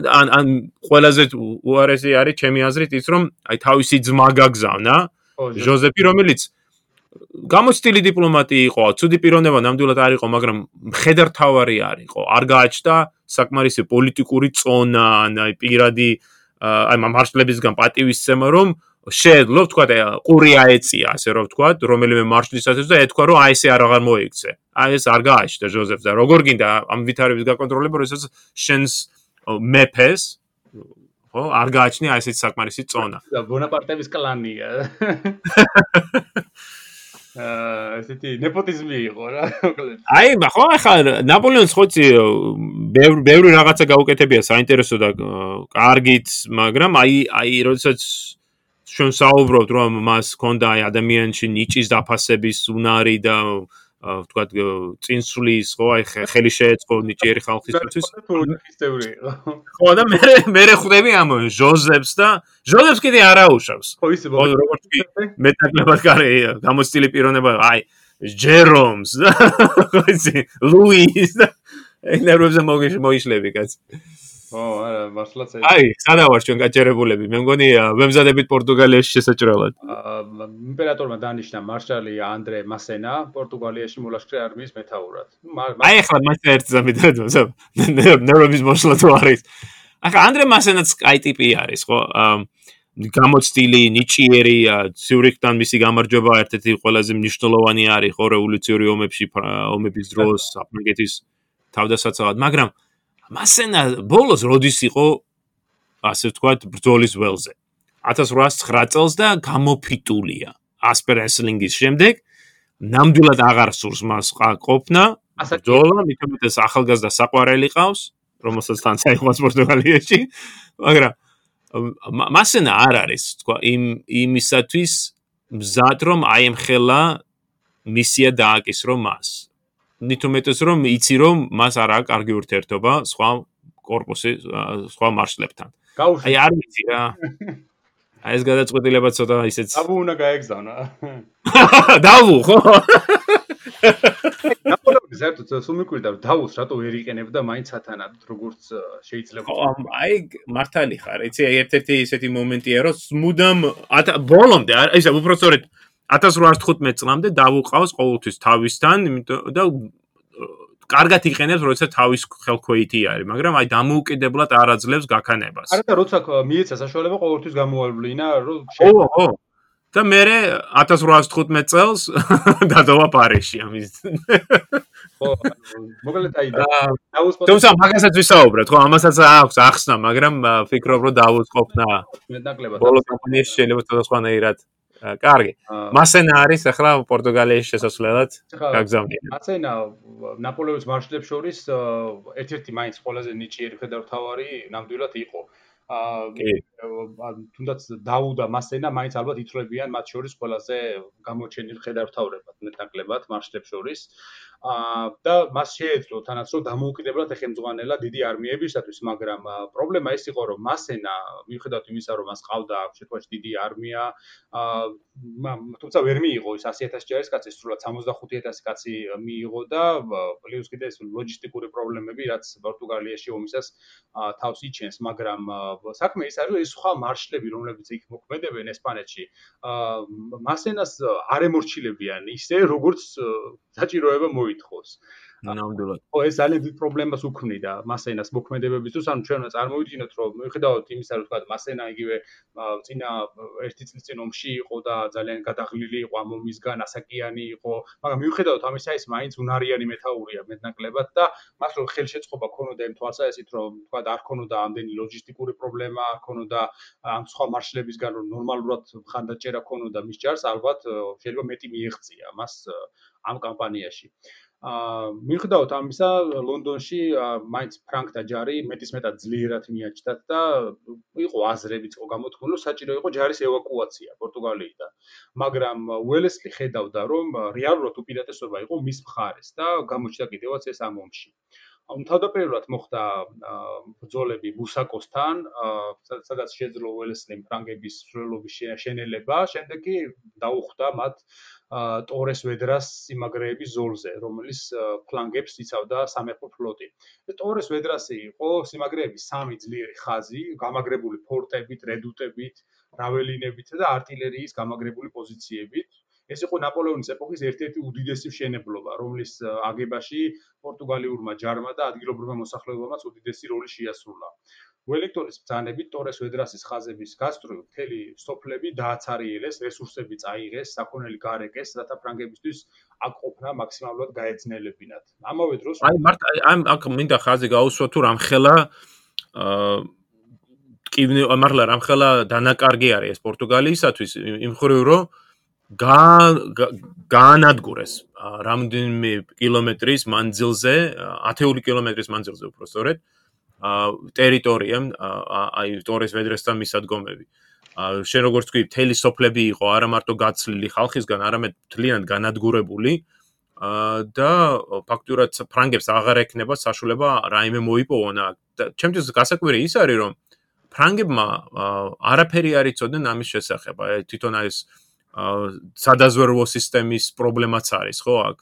ან ან ყველაზე უარესი არის ჩემი აზრით ის რომ აი თავისი ძმა გაგზავნა. ჟოზეფი რომელიც გამოცდილი დიპლომატი იყო, ცუდი პიროვნება ნამდვილად არ იყო, მაგრამ მხედართავარი არისო, არ გააჩნდა საკმარისი პოლიტიკური წონა, აი პირადი აი მარშლებისგან პატივისცემა, რომ შეეძლო თქვა ყური აეწია ასე რომ თქვა რომელიმე მარშლისათვის და ეთქვა რომ აი ესე არ აღარ მოიქცე. აი ეს არ გააჩნდა ჟოზეფს და როგორ გინდა ამ ვითარების გაკონტროლება როდესაც შენს მეფეს ხო არ გააჩნია აი ესეთი საკმარისი წონა. და ბონაპარტების კლანია. აა ესეთი ნეპოტიზმი იყო რა აი ხო ახლა ნაპოლეონს ხოცი ბევრი ბევრი რაღაცა გაუკეთებია საინტერესო და კარგიც მაგრამ აი აი როდესაც ჩვენ საუბრობთ რომ მას ჰქონდა აი ადამიანში ნიჭის დაფასების უნარი და ვთქვათ წინსვლის ხო აი ხელი შეეწყო ნიჭიერი ხალხისთვის. ხო და მე მე ხვდები ამ ჟოზეფს და ჟოზეფს კიდე არაუშავს ხო ისე როგორც კი მეტაკლებად კარი გამოცდილი პიროვნება აი ჯერომს ხო ისი ლუის და ენერვებზე მოგიშლები კაც ო, არა, მართლაც აი. აი, სადა ვარ ჩვენ გაჭერებულები? მე მგონი ვემზადებით პორტუგალიაში შესაჭრელად. იმპერატორმა დანიშნა მარშალი ანდრე მასენა პორტუგალიაში მოლაშქრე არმიის მეთაურად. აი, ახლა მასე ერთ ზამიდან ნერვების მოსლა თუ არის. ახლა ანდრე მასენაც კაი ტიპი არის, ხო? გამოცდილი ნიჭიერი ციურიხთან მისი გამარჯვება ერთ-ერთი ყველაზე მნიშვნელოვანი არის ხო რევოლუციური ომებში ომების დროს აფრიკეთის თავდასაცავად მაგრამ მასენა ბოლოს როდის იყო ასე ვთქვათ ბრძოლის ველზე? 1809 წელს და გამოფიტულია ასპერესლინგის შემდეგ. ნამდვილად აღარ სურს მას ყოფნა. ბრძოლა მithomets ახალგაზრდა საყვარელი ყავს რომელსაც თან საერთოდ პორტუგალიაში. მაგრამ მასენა არ არის თქვა იმ იმისათვის მზად რომ აემხელა მისია დააკისრო მას ნით უმეტეს რომ იცი რომ მას არ აქვს კარგი ურთიერთობა სხვა корпуსი სხვა მარშლებთან. აი არ ვიცი რა. აი ეს გადაწყვეტილება ცოტა ისეც დავუ უნდა გაეგზავნა. დავუ ხო? დავურავი საერთოდ სუმიკვირდა დავუს რატო ვერ იყენებ და მაინც სათანად როგორც შეიძლება. აი მართალი ხარ. იცი აი ერთ-ერთი ისეთი მომენტია რომ მუდამ ბოლომდე ის უფრო სწორედ 1815 წლამდე დავუყავს ყოველთვის თავისთან იმიტომ და კარგად იყენებს როცა თავის ხელქვეითი არის მაგრამ აი დამოუკიდებლად არ აძლევს გაქანებას. არა და როცა მიეცა საშუალება ყოველთვის გამოავლინა რომ ხო ხო და მე 1815 წელს დადოვა პარიში ამის. ხო მოკლედ აი დაუსპოთ თუმცა მაგასაც ვისაუბრეთ ხო ამასაც აქვს ახსნა მაგრამ ფიქრობ რომ დაუსყოფნა მეტნაკლებად ბოლო კომპანიაში შეიძლება სხვანაირად კარგი. მასენა არის ახლა პორტუგალიის შესასვლელად გაგზავნილი. მასენა ნაპოლეონის მარშლებს შორის ერთ-ერთი მაინც ყველაზე ნიჭიერი ფედერალთავარი ნამდვილად იყო. აა თუნდაც დაუდა მასენა მაინც ალბათ ითვლებიან მათ შორის ყველაზე გამოჩენილ ფედერალთავრებად მეტნაკლებად მარშლებს შორის. და მას შეეძლო თანაც რომ დამოუკიდებლად ეხემძღვანელა დიდი არმიებისათვის, მაგრამ პრობლემა ეს იყო რომ მასენა მიუხედავად იმისა რომ მას ყავდა შეფოჩ დიდი არმია, თუმცა ვერ მიიღო ის 100000 ჯარისკაცი, სრულად 65000 კაცი მიიღო და პლუს კიდე ეს ლოჯისტიკური პრობლემები, რაც პორტუგალიაში ომისას თავს იჩენს, მაგრამ საქმე ის არის რომ ეს სხვა მარშლები, რომლებიც იქ მოქმედებენ ესპანეთში, მასენას არ ემორჩილებიან ისე როგორც საჭიროება მოითხოვს. ნამდვილად. ხო, ეს ძალიან დიდ პრობლემას უქმნიდა მასენას მოქმედებებისთვის, ანუ ჩვენ წარმოვიდგინოთ, რომ მიუხედავად იმისა, რომ თქვა მასენა იგივე წინა ერთი წლის წინ ომში იყო და ძალიან გადაღლილი იყო ამ ომისგან, ასაკიანი იყო, მაგრამ მიუხედავად ამისა, ის მაინც უნარიანი მეთაურია მეტნაკლებად და მას რო ხელშეწყობა ქონოდა იმ თვალსაჩინოდ, რომ თქვა არ ქონოდა ამდენი ლოჯისტიკური პრობლემა, არ ქონოდა ამ სხვა მარშლებისგან რომ ნორმალურად ხანდაჭერა ქონოდა მის ჯარს, ალბათ შეიძლება მეტი მიეღწია მას ამ კამპანიაში. აა მიუხედავად ამისა, ლონდონში მაინც ფრანკთა ჯარი მეტის მეტად ძლიერად მიაჩნდათ და იყო აზრებიც ყო გამოთქმული, რომ საჭირო იყო ჯარის ევაკუაცია პორტუგალიიდან. მაგრამ უელესლი ხედავდა, რომ რეალურად უპირატესობა იყო მის მხარეს და გამოჩნდა კიდევაც ეს ამ ომში. თავდაპირველად მოხდა ბრძოლები ბუსაკოსთან, სადაც შეძლო უელესლიმ ფრანგების მსვლელობის შეეშენება, შემდეგ კი დაუხვდა მათ ტორეს ვედრას სიმაგრეების ზოლზე, რომლის ფლანგებს იცავდა სამეფო ფლოტი. ტორეს ვედრასი იყო სიმაგრეების სამი ძლიერი ხაზი, გამაგრებული ფორტებით, რედუტებით, რაველინებით და артиლერიის გამაგრებული პოზიციებით, ეს იყო ნაპოლეონის ეპოქის ერთ-ერთი უდიდესი მშენებლობა, რომლის აგებაში პორტუგალიურმა ჯარმა და ადგილობრივმა მოსახლეობამ უდიდესი როლი შეასრულა. ველექტორის ბრძანებით ტორეს ვედრასის ხაზების გასწრულ მთელი სოფლები დააცარიელეს, რესურსები წაიღეს, საქონელი გარეკეს, რათა ფრანგებისთვის აკყოფნა მაქსიმალურად გაეძნელებინათ. ამავე დროს აი მართ აი აქ მინდა ხაზი გაუსვა თუ რამხელა აა კი მართლა რამხელა დანაკარგი არის ეს პორტუგალიისათვის იმ ხრივ რომ გაანადგურეს რამდენიმე კილომეტრის მანძილზე, ათეული კილომეტრის მანძილზე უფრო სწორედ, ტერიტორია, აი ტორეს ვედრესთან მისადგომები. შენ როგორც თქვი, თელი სოფლები იყო არა მარტო გაცლილი ხალხისგან, არამედ თლიანად განადგურებული. და ფაქტურად ფრანგებს აღარ ექნება საშუალება რაიმე მოიპოვონ აქ. ჩემთვის გასაკვირი ის არის, რომ ფრანგებმა არაფერი არ იცოდნენ ამის შესახებ. აი თვითონ ეს სადაზვერვო სისტემის პრობლემაც არის, ხო, აქ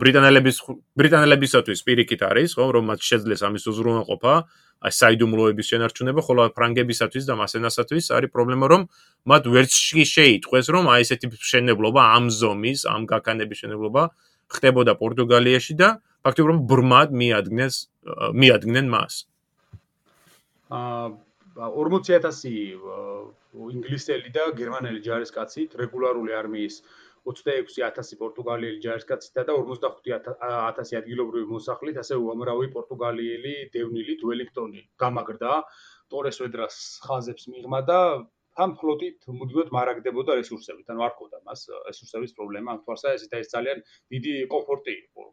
ბრიტანელების ბრიტანელებისათვის პირიქით არის, ხო, რომ მათ შეძლეს ამის უზრუნველყოფა, აი საიდუმლოების შენარჩუნება, ხოლო ფრანგებისათვის და მასენასათვის არის პრობლემა, რომ მათ ვერც შეიტყვეს, რომ აი ესეთი შენებლობა ამ ზომის, ამ გაკანების შენებლობა ხდებოდა პორტუგალიაში და ფაქტობრივად ბრმად მიადგნეს მიადგნენ მას. აა 40000 ინგლისელი და გერმანელი ჯარისკაცით რეგულარული არმიის 26000 პორტუგალიელი ჯარისკაცითა და 45000 ადგილობრივი მოსახლით, ასე უამრავი პორტუგალიელი დევნილით ველინგტონი გამაგრდა ტორეს ვედრას ხაზებს მიღმა და ამ ფლოტით მუდმივად მარაგდებოდა რესურსებით, ანუ არ ქონდა მას რესურსების პრობლემა, ამ თვალსა ეს ეს ძალიან დიდი კომფორტი იყო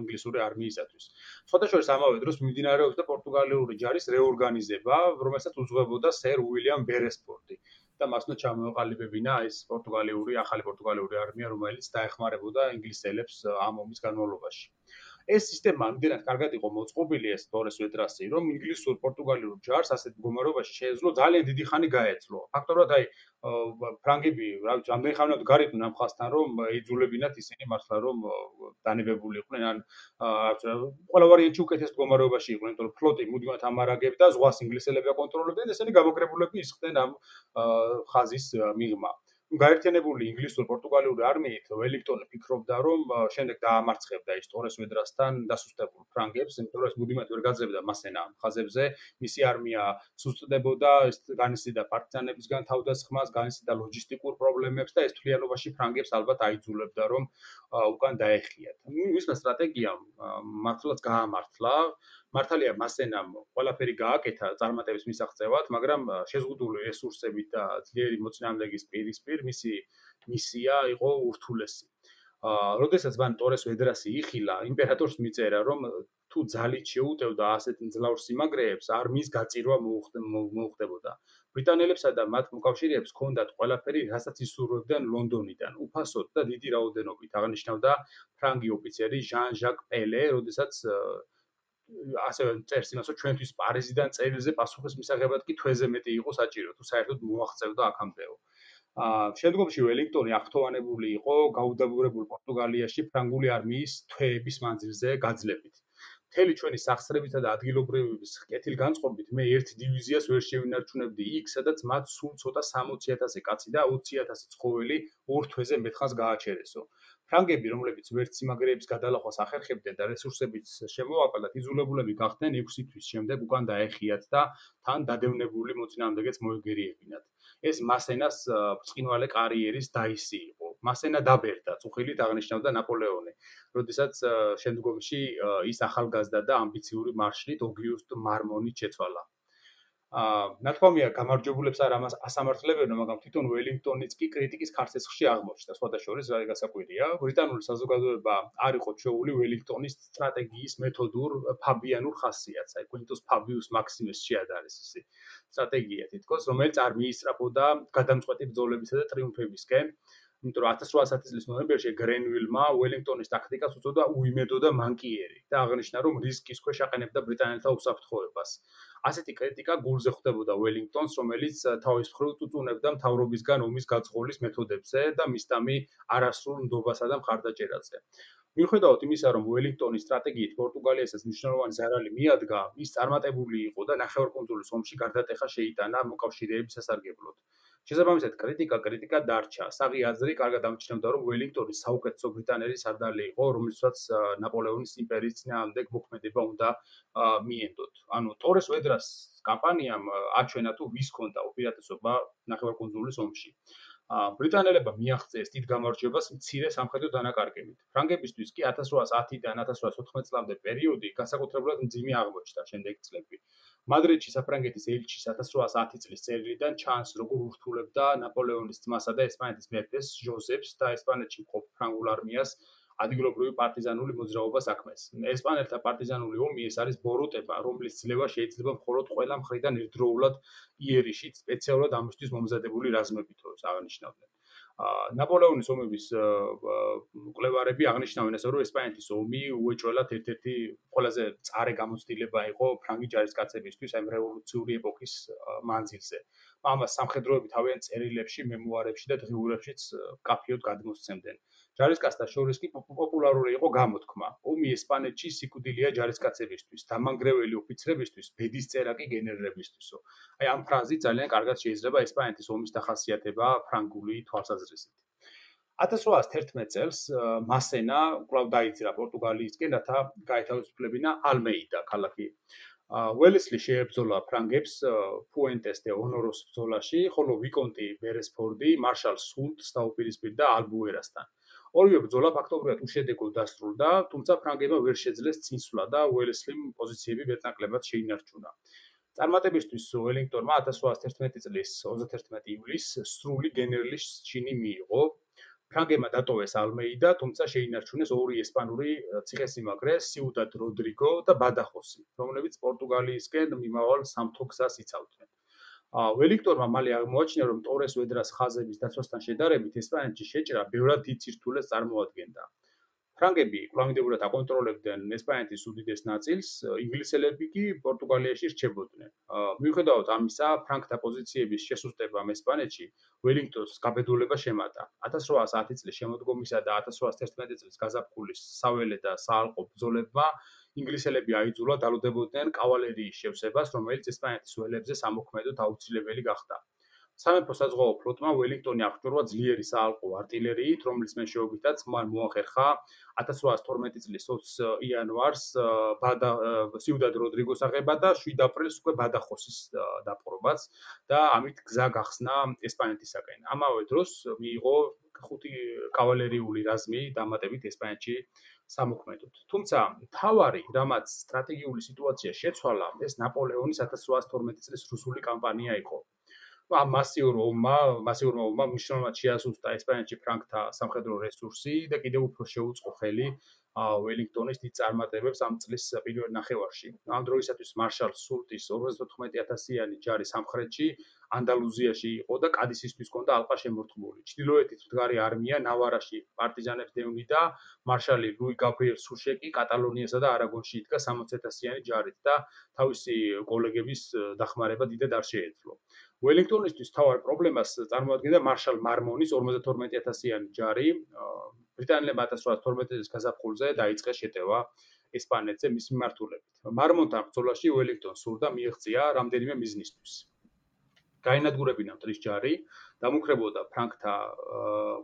ინგლისური არმიისათვის. შეთაშორის ამავე დროს მიმდინარეობდა პორტუგალიური ჯარის რეორგანიზება, რომელსაც უძღვებოდა სერ უილიამ ბერესპორტი. და მასნო ჩამოყალიბებინა ეს პორტუგალიური ახალი პორტუგალიური არმია, რომელიც დაეხმარებოდა ინგლისელებს ამ ომის განმავლობაში. ეს სისტემა ამდენად კარგად იყო მოწყობილი ეს თორეს ვედრასი, რომ ინგლისურ პორტუგალიურ ჯარს ასეთ მდგომარეობაში შეეძლო ძალიან დიდი ხანი გაეძლო. ფაქტორად აი ფრანგები რა ვიცი, ამდენ ხანად გარიყვნენ ამ ხასთან, რომ ეძულებინათ ისინი მართლა რომ დანებებული იყვნენ, ან ყველა ვარიანტი უკეთეს მდგომარეობაში იყვნენ, თორე ფლოტი მუდმივად ამარაგებდა, ზღვას ინგლისელები აკონტროლებდნენ, ესენი გამოკრებულები ისხდნენ ამ ხაზის მიღმა. გაერთიანებული ინგლისურ-პორტუგალიური არმიით ველინგტონი ფიქრობდა, რომ შემდეგ დაამარცხებდა ის ტორეს ვედრასთან დასუსტებულ ფრანგებს, იმიტომ რომ მუდმივად ვერ გაძლებდა მასენა ხაზებზე. მისი არმია სუსტდებოდა, ეს განიცდიდა პარტიზანებისგან თავდასხმას, განიცდიდა ლოჯისტიკურ პრობლემებს და ეს თლიანობაში ფრანგებს ალბათ აიძულებდა, რომ უკან დაეხიათ. მისმა სტრატეგიამ მართლაც გაამართლა. მართალია მასენამ ყველაფერი გააკეთა წარმატების მისაღწევად, მაგრამ შეზღუდული რესურსებით და ძლიერი მოწინააღმდეგის პირისპირ მისი მისია იყო ურთულესი. აა, როდესაც მან ტორეს ვედრასი იხილა, იმპერატორს მიწერა, რომ თუ ძალით შეუტევდა ასეთ მძლავრ სიმაგრეებს, არმიის გაწირვა მოუხდებოდა. ბრიტანელებსა და მათ მოკავშირეებს ჰქონდათ ყველაფერი, რასაც ისურვებდნენ ლონდონიდან, უფასოდ და დიდი რაოდენობით. აღნიშნავდა ფრანგი ოფიცერი ჟან-ჟაკ პელე, როდესაც ასე წერს იმას, რომ ჩვენთვის პარიზიდან წერილზე პასუხის მისაღებად კი თვეზე მეტი იყო საჭირო, თუ საერთოდ მოაღწევდა აქამდეო. აა შემდგომში ველინგტონი აღთოვანებული იყო გაუდაბურებულ პორტუგალიაში ფრანგული არმიის თვეების მანძილზე გაძლებით. მთელი ჩვენი სახსრებითა და ადგილობრივების კეთილგანწყობით მე ერთ დივიზიას ვერ შევინარჩუნებდი იქ, სადაც მათ სულ ცოტა 60000 კაცი და 20000 ცხოველი ორ თვეზე მეთხას გააჩერესო. ფრანგები, რომლებიც ვერც სიმაგრეების გადალახვას ახერხებდნენ და რესურსებით შემოაყალათ, იძულებულები გახდნენ 6 თვის შემდეგ უკან დაეხიათ და თან დადევნებული მოწინააღმდეგეც მოეგერიებინათ. ეს მასენას ბრწყინვალე კარიერის დაისი იყო. მასენა დაბერდა, წუხილით აღნიშნავდა ნაპოლეონი, როდესაც შემდგომში ის ახალგაზრდა და ამბიციური მარშლით ოგიუსტ მარმონი შეცვალა. აა ნათქვამია გამარჯვებულებს არ ამას ასამართლებენ, მაგრამ თვითონ ველინგტონიც კი კრიტიკის ქარცეცხლში აღმოჩნდა. სხვათა შორის რა გასაკვირია, ბრიტანული საზოგადოება არ იყო ჩვეული ველინგტონის სტრატეგიის მეთოდურ ფაბიანურ ხასიათს, აი კვინტუს ფაბიუს მაქსიმეს შეადარეს ისი სტრატეგია თითქოს, რომელიც არ მიისწრაფოდა გადამწყვეტი ბრძოლებისა და ტრიუმფებისკენ. იმიტომ რომ 1800 წლის ნოემბერში გრენვილმა ველინგტონის ტაქტიკას უწოდა უიმედო და მანკიერი და აღნიშნა, რომ რისკის ქვეშ აყენებდა ბრიტანელთა უსაფრთხოებას. ასეთი კრიტიკა გულზე ხვდებოდა ველინგტონს, რომელიც თავის მხრივ წუწუნებდა მთავრობისგან ომის გაწყოლის მეთოდებზე და მისთამი არასრულ ნდობასა და მხარდაჭერაზე. მიუხედავად იმისა, რომ ველინგტონის სტრატეგიით პორტუგალიასაც მნიშვნელოვანი ზარალი მიადგა, ის წარმატებული იყო და ნახევარკუნძულის ომში გარდატეხა შეიტანა მოკავშირეების სასარგებლოდ. შესაბამისად კრიტიკა კრიტიკა დარჩა. საღი აზრი კარგად ამჩნევდა, რომ ველინგტონი საუკეთესო ბრიტანელი სარდალი იყო, რომელსაც ნაპოლეონის იმპერიის წინააღმდეგ მოქმედება უნდა მიენდოთ. ანუ ტორეს ვედრას კამპანიამ აჩვენა თუ ვის კონდა უპირატესობა ნახევარკუნძულის ომში. ბრიტანელებმა მიაღწიეს დიდ გამარჯვებას მცირე სამხედრო დანაკარგებით. ფრანგებისთვის კი 1810-დან 1814 წლამდე პერიოდი განსაკუთრებულად მძიმე აღმოჩნდა შემდეგი წლები. მადრიდში საფრანგეთის ელჩის 1810 წლის წერილიდან ჩანს, როგორ ურთულებდა ნაპოლეონის ძმასა და ესპანეთის მეფეს ჟოზეფს და ესპანეთში მყოფ ფრანგულ არმიას ადგილობრივი პარტიზანული მოძრაობა საქმეს. ესპანელთა პარტიზანული ომი ეს არის ბოროტება, რომლის ძლევა შეიძლება მხოლოდ ყველა მხრიდან ერთდროულად იერიშით სპეციალურად ამისთვის მომზადებული რაზმებით როს აღნიშნავდნენ. აა ნაპოლეონის ომების კვლევარები აღნიშნავენ ასე რომ ესპანეთის ომი უეჭველად ერთ-ერთი ყველაზე წარე გამოცდილება იყო ფრანგი ჯარისკაცებისთვის ამ რევოლუციური ეპოქის მანძილზე. ამას სამხედროები თავიანთ წერილებში, მემუარებში და დღიურებშიც კაფიოდ გადმოსცემდნენ. ჯარისკაცთა შორის კი პოპულარული იყო გამოთქმა: ომი ესპანეთში სიკვდილია ჯარისკაცებისთვის, დამანგრეველი ოფიცრებისთვის, ბედის წერა კი გენერლებისთვისო. აი ამ ფრაზით ძალიან კარგად შეიძლება ესპანეთის ომის დახასიათება ფრანგული თვალსაზრისით. 1811 წელს მასენა კვლავ დაიძრა პორტუგალიისკენ, რათა გაეთავისუფლებინა ალმეიდა ქალაქი. უელესლი შეებრძოლა ფრანგებს ფუენტეს დე ონოროს ბრძოლაში, ხოლო ვიკონტი ბერესფორდი მარშალ სულტს დაუპირისპირდა ალბუერასთან. ორივე ბრძოლა ფაქტობრივად უშედეგოდ დასრულდა, თუმცა ფრანგებმა ვერ შეძლეს წინსვლა და უელესლიმ პოზიციები მეტნაკლებად შეინარჩუნა. წარმატებისთვის უელინგტონმა 1811 წლის 31 ივლისს სრული გენერლის ჩინი მიიღო, ფრანგებმა დატოვეს ალმეიდა, თუმცა შეინარჩუნეს ორი ესპანური ციხესიმაგრე, სიუდად როდრიგო და ბადახოსი, რომლებიც პორტუგალიისკენ მიმავალ სამთო გზას იცავდნენ. ა ველიქტორმა მალე აღმოაჩინა, რომ ტორეს ვედრას ხაზების დაცვასთან შედარებით ესპანეთში შეჭრა ბევრად დიდ ცირთულეს წარმოადგენდა. ფრანგები კვლავინდებურად აკონტროლებდნენ ესპანეთის უდიდეს ნაწილს, ინგლისელები კი პორტუგალიაში რჩებოდნენ. მიუხედავად ამისა, ფრანგთა პოზიციების შესუსტებამ ესპანეთში ველინგტონს გაბედულება შემატა. 1810 წლის შემოდგომისა და 1811 წლის გაზაფხულის საველე და საალყო ბრძოლებმა ინგლისელები აიძულა დალოდებოდნენ კავალერიის შევსებას, რომელიც ესპანეთის ველებზე სამოქმედოდ აუცილებელი გახდა. სამეფო საზღვაო ფლოტმა ველინგტონი აღჭურვა ძლიერი საალყო артиლერიით, რომლის მეშვეობითაც მან მოახერხა 1812 წლის 20 იანვარს ბადა სიუდად როდრიგოს აღება და 7 აპრილს უკვე ბადახოსის დაპყრობაც და ამით გზა გახსნა ესპანეთისაკენ. ამავე დროს მიიღო ხუთი კავალერიული რაზმი დამატებით ესპანეთში სამოქმედოდ. თუმცა თავარი, რამაც სტრატეგიული სიტუაცია შეცვალა, ეს ნაპოლეონის 1812 წლის რუსული კამპანია იყო. მასიურ ომმა, მასიურ ომმა მნიშვნელოვნად შეასუსტა ესპანეთში ფრანგთა სამხედრო რესურსი და კიდევ უფრო შეუწყო ხელი ველინგტონის დიდ წარმატებებს ამ წლის პირველ ნახევარში. ამ დროისათვის მარშალ სულტის 59000-იანი ჯარი სამხრეთში, ანდალუზიაში იყო და კადისისთვის ჰქონდა ალყა შემორტყმული. ჩრდილოეთით მდგარი არმია ნავარაში პარტიზანებს დევნიდა, მარშალი ლუი გაბრიელ სუშეკი კატალონიასა და არაგონში იდგა 60000-იანი ჯარით და თავისი კოლეგების დახმარება დიდად არ შეეძლო. ველინგტონისთვის თავარ პრობლემას წარმოადგენდა მარშალ მარმონის 52000-იანი ჯარი. ბრიტანელებმა 1812 წლის გაზაფხულზე დაიწყეს შეტევა ესპანეთზე მის მიმართულებით. მარმონთან ბრძოლაში ველინგტონს სურდა მიიღწია რამდენიმე მიზნისთვის. გაინადგურებინა მტრის ჯარი, დამუქრებოდა ფრანგთა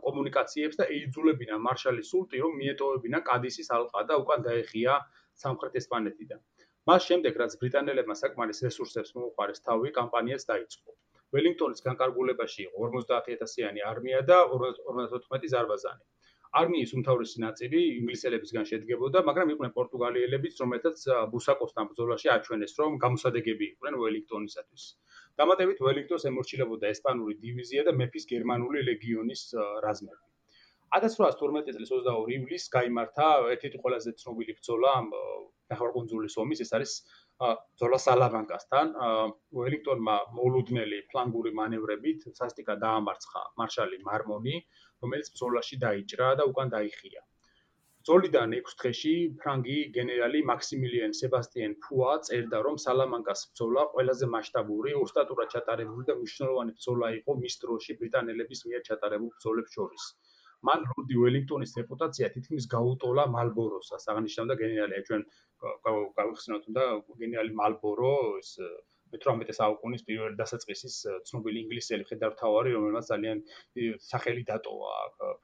კომუნიკაციებს და ეიძულებინა მარშალი სულტი რომ მიეტოვებინა კადისის ალყა და უკან დაეხია სამხრეთ ესპანეთიდან. მას შემდეგ რაც ბრიტანელებმა საკმარის რესურსებს მოუყარეს თავი, კამპანიაც დაიწყო. ველინგტონის განკარგულებაში იყო 50000-იანი არმია და 54 ზარბაზანი. არმიის უმთავრესი ნაწილი ინგლისელებისგან შედგებოდა, მაგრამ იყვნენ პორტუგალიელებიც, რომელთაც ბუსაკოსთან ბრძოლაში აჩვენეს, რომ გამოსადეგები იყვნენ ველინგტონისათვის. დამატებით ველინგტონს ემორჩილებოდა ესპანური დივიზია და მეფის გერმანული ლეგიონის რაზმები. 1812 წლის 22 ივლისს გამართა ერთ-ერთი ყველაზე ცნობილი ბრძოლა ნახევარკუნძულის ომის, ეს არის ბრძოლა სალავანკასთან. უელინგტონმა მოულოდნელი ფლანგური მანევრებით სასტიკა დაამარცხა მარშალი მარმონი, რომელიც ბრძოლაში დაიჭრა და უკან დაიხია. ბრძოლიდან 6 დღეში ფრანგი გენერალი მაქსიმილიან სებასტიენ ფუა წერდა, რომ სალამანკას ბრძოლა ყველაზე მასშტაბური, ოსტატურად ჩატარებული და მნიშვნელოვანი ბრძოლა იყო მის დროში ბრიტანელების მიერ ჩატარებულ ბრძოლებს შორის. მან როდი ველინგტონის რეპუტაცია თითქმის გაუტოლა მალბოროსას. აღნიშნავდა გენერალი, ჩვენ გავიხსენოთ და გენერალი მალბორო ეს 18 საუკუნის პირველი დასაწყისის ცნობილი ინგლისელი ხედართავარი, რომელმაც ძალიან სახელი დატოვა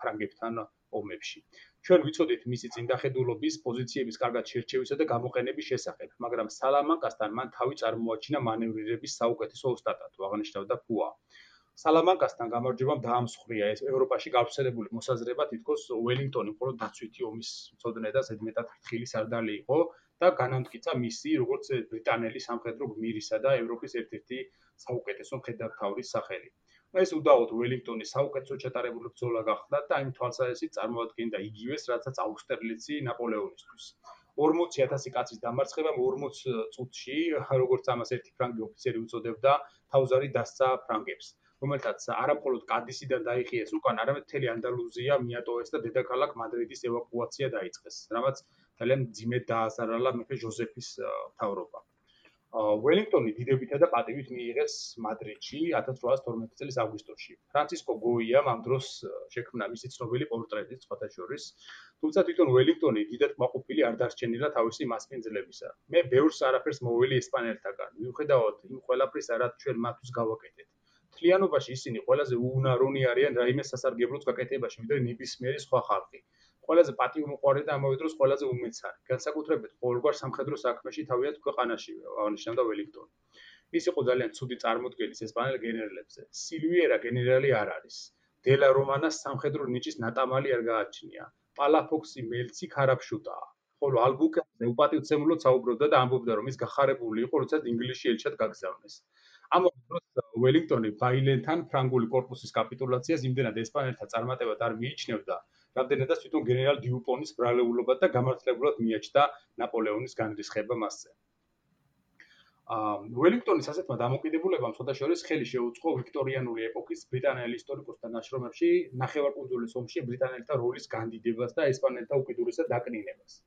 ფრანგებთან ომებში. ჩვენ ვიცოდით მისი წინდახედულობის პოზიციების კარგად შერჩევისა და გამოყენების შესახებ, მაგრამ სალამანკასთან მან თავი წარმოაჩინა მანევრირების საუკეთესო ოსტატად, აღნიშნავდა ფუა. სალამანკასთან გამარჯვებამ დაამსხვრია ეს ევროპაში გავრცელებული მოსაზრება თითქოს უელინგტონი მხოლოდ დაცვითი ომის მწოდნე და ზედმეტად ფრთხილი სარდალი იყო და განამტკიცა მისი როგორც ბრიტანელი სამხედრო გმირისა და ევროპის ერთ-ერთი საუკეთესო მხედართმთავრის სახელი. ეს უდაოდ უელინგტონის საუკეთესო ჩატარებული ბრძოლა გახდა და იმ თვალსაზრისით წარმოადგენდა იგივეს, რასაც აუსტერლიცი ნაპოლეონისთვის. 40000 კაცის დამარცხება 40 წუთში, როგორც ამას ერთი ფრანგი ოფიცერი უწოდებდა, თავზარი დასცა ფრანგებს. რომელთაც არამხოლოდ კადისიდან დაიხიეს უკან, არამედ მთელი ანდალუზია მიატოვეს და დედაქალაქ მადრიდის ევაკუაცია დაიწყეს, რამაც ძალიან ძიმედ დაასარალა მეფე ჟოზეფის მთავრობა. უელინგტონი დიდებითა და პატივით მიიღეს მადრიდში 1812 წლის აგვისტოში. ფრანცისკო გოიამ ამ დროს შექმნა მისი ცნობილი პორტრეტი სხვათა შორის, თუმცა თვითონ უელინგტონი დიდად მაყოფილი არ დარჩენილა თავისი მასპინძლებისა. მე ბევრს არაფერს მოველი ესპანელთაგან, მიუხედავად იმ ყველაფრისა, რაც ჩვენ მათთვის გავაკეთეთ. თლიანობაში ისინი ყველაზე უუნარონი არიან რაიმე სასარგებლოს გაკეთებაში, ვიდრე ნებისმიერი სხვა ხალხი. ყველაზე პატივმოყვარე და ამავე დროს ყველაზე უმეცარი. განსაკუთრებით ყოველგვარ სამხედრო საქმეში თავიანთ ქვეყანაშივე, აღნიშნავდა ველინგტონი. ის იყო ძალიან ცუდი წარმოდგენის ესპანელ გენერლებზე. სილვიერა გენერალი არ არის. დელა რომანას სამხედრო ნიჭის ნატამალი არ გააჩნია. პალაფოქსი მელცი ქარაფშუტაა. ხოლო ალბუკერკე უპატივცემულოდ საუბრობდა და ამბობდა, რომ ის გახარებული იყო, როცა ინგლისში ელჩად გაგზავნეს. ამავე დროს ველინგტონი ბაილენთან ფრანგული корпуსის კაპიტულაციას იმდენად ესპანელთა წარმატებად არ მიიჩნევდა, რამდენადაც თვითონ გენერალ დიუპონის ბრალეულობად და გამართლებულად მიაჩნდა ნაპოლეონის განრისხება მასზე. ველინგტონის ასეთმა დამოკიდებულებამ ცოტა შორის ხელი შეუწყო ვიქტორიანული ეპოქის ბრიტანელ ისტორიკოსთა ნაშრომებში ნახევარკუნძულის ომში ბრიტანელთა როლის განდიდებას და ესპანელთა უკიდურესად დაკნინებას.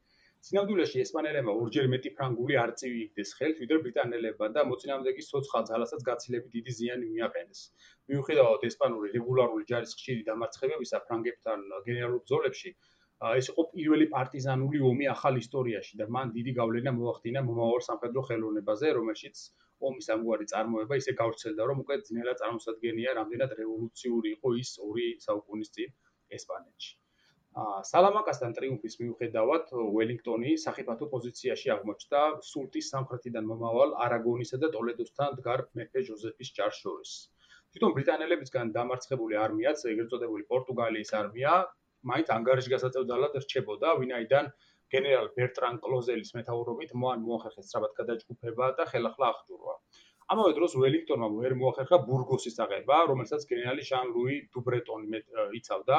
სინამდვილეში ესპანელებმა ორჯერ მეტი ფრანგული არწივი იგდეს ხელთ, ვიდრე ბრიტანელებმა და მოწინააღმდეგის ცოცხალ ძალასაც გაცილებით დიდი ზიანი მიაყენეს. მიუხედავად ესპანური რეგულარული ჯარის ხშირი დამარცხებებისა ფრანგებთან გენერალურ ბრძოლებში, ეს იყო პირველი პარტიზანული ომი ახალ ისტორიაში და მან დიდი გავლენა მოახდინა მომავალ სამხედრო ხელოვნებაზე, რომელშიც ომის ამგვარი წარმოება ისე გავრცელდა, რომ უკვე ძნელად წარმოსადგენია, რამდენად რევოლუციური იყო ის ორი საუკუნის წინ ესპანეთში. სალამაკასთან ტრიუმფის მიუხედავად უელინგტონი საფათო პოზიციაში აღმოჩნდა სულტის სამხრეთიდან მომავალ არაგონისა და ტოლედოსთან დგარ მეფე ჟოზეფის ჯარს შორის. თვითონ ბრიტანელებისგან დამარცხებული არმიაც, ეგრეთ წოდებული პორტუგალიის არმია, მაინც ანგარიში გასაწევდალად რჩებოდა, ვინაიდან გენერალ ბერტრან კლოზელის მეთაურობით მოან მოახერხეს სწრაფად გადაჯგუფება და ხელახლა აღჭურვა. ამავე დროს უელინგტონმა ვერ მოახერხა ბურგოსის აღება, რომელსაც გენერალი ჟან ლუი დუბრეტონი იცავდა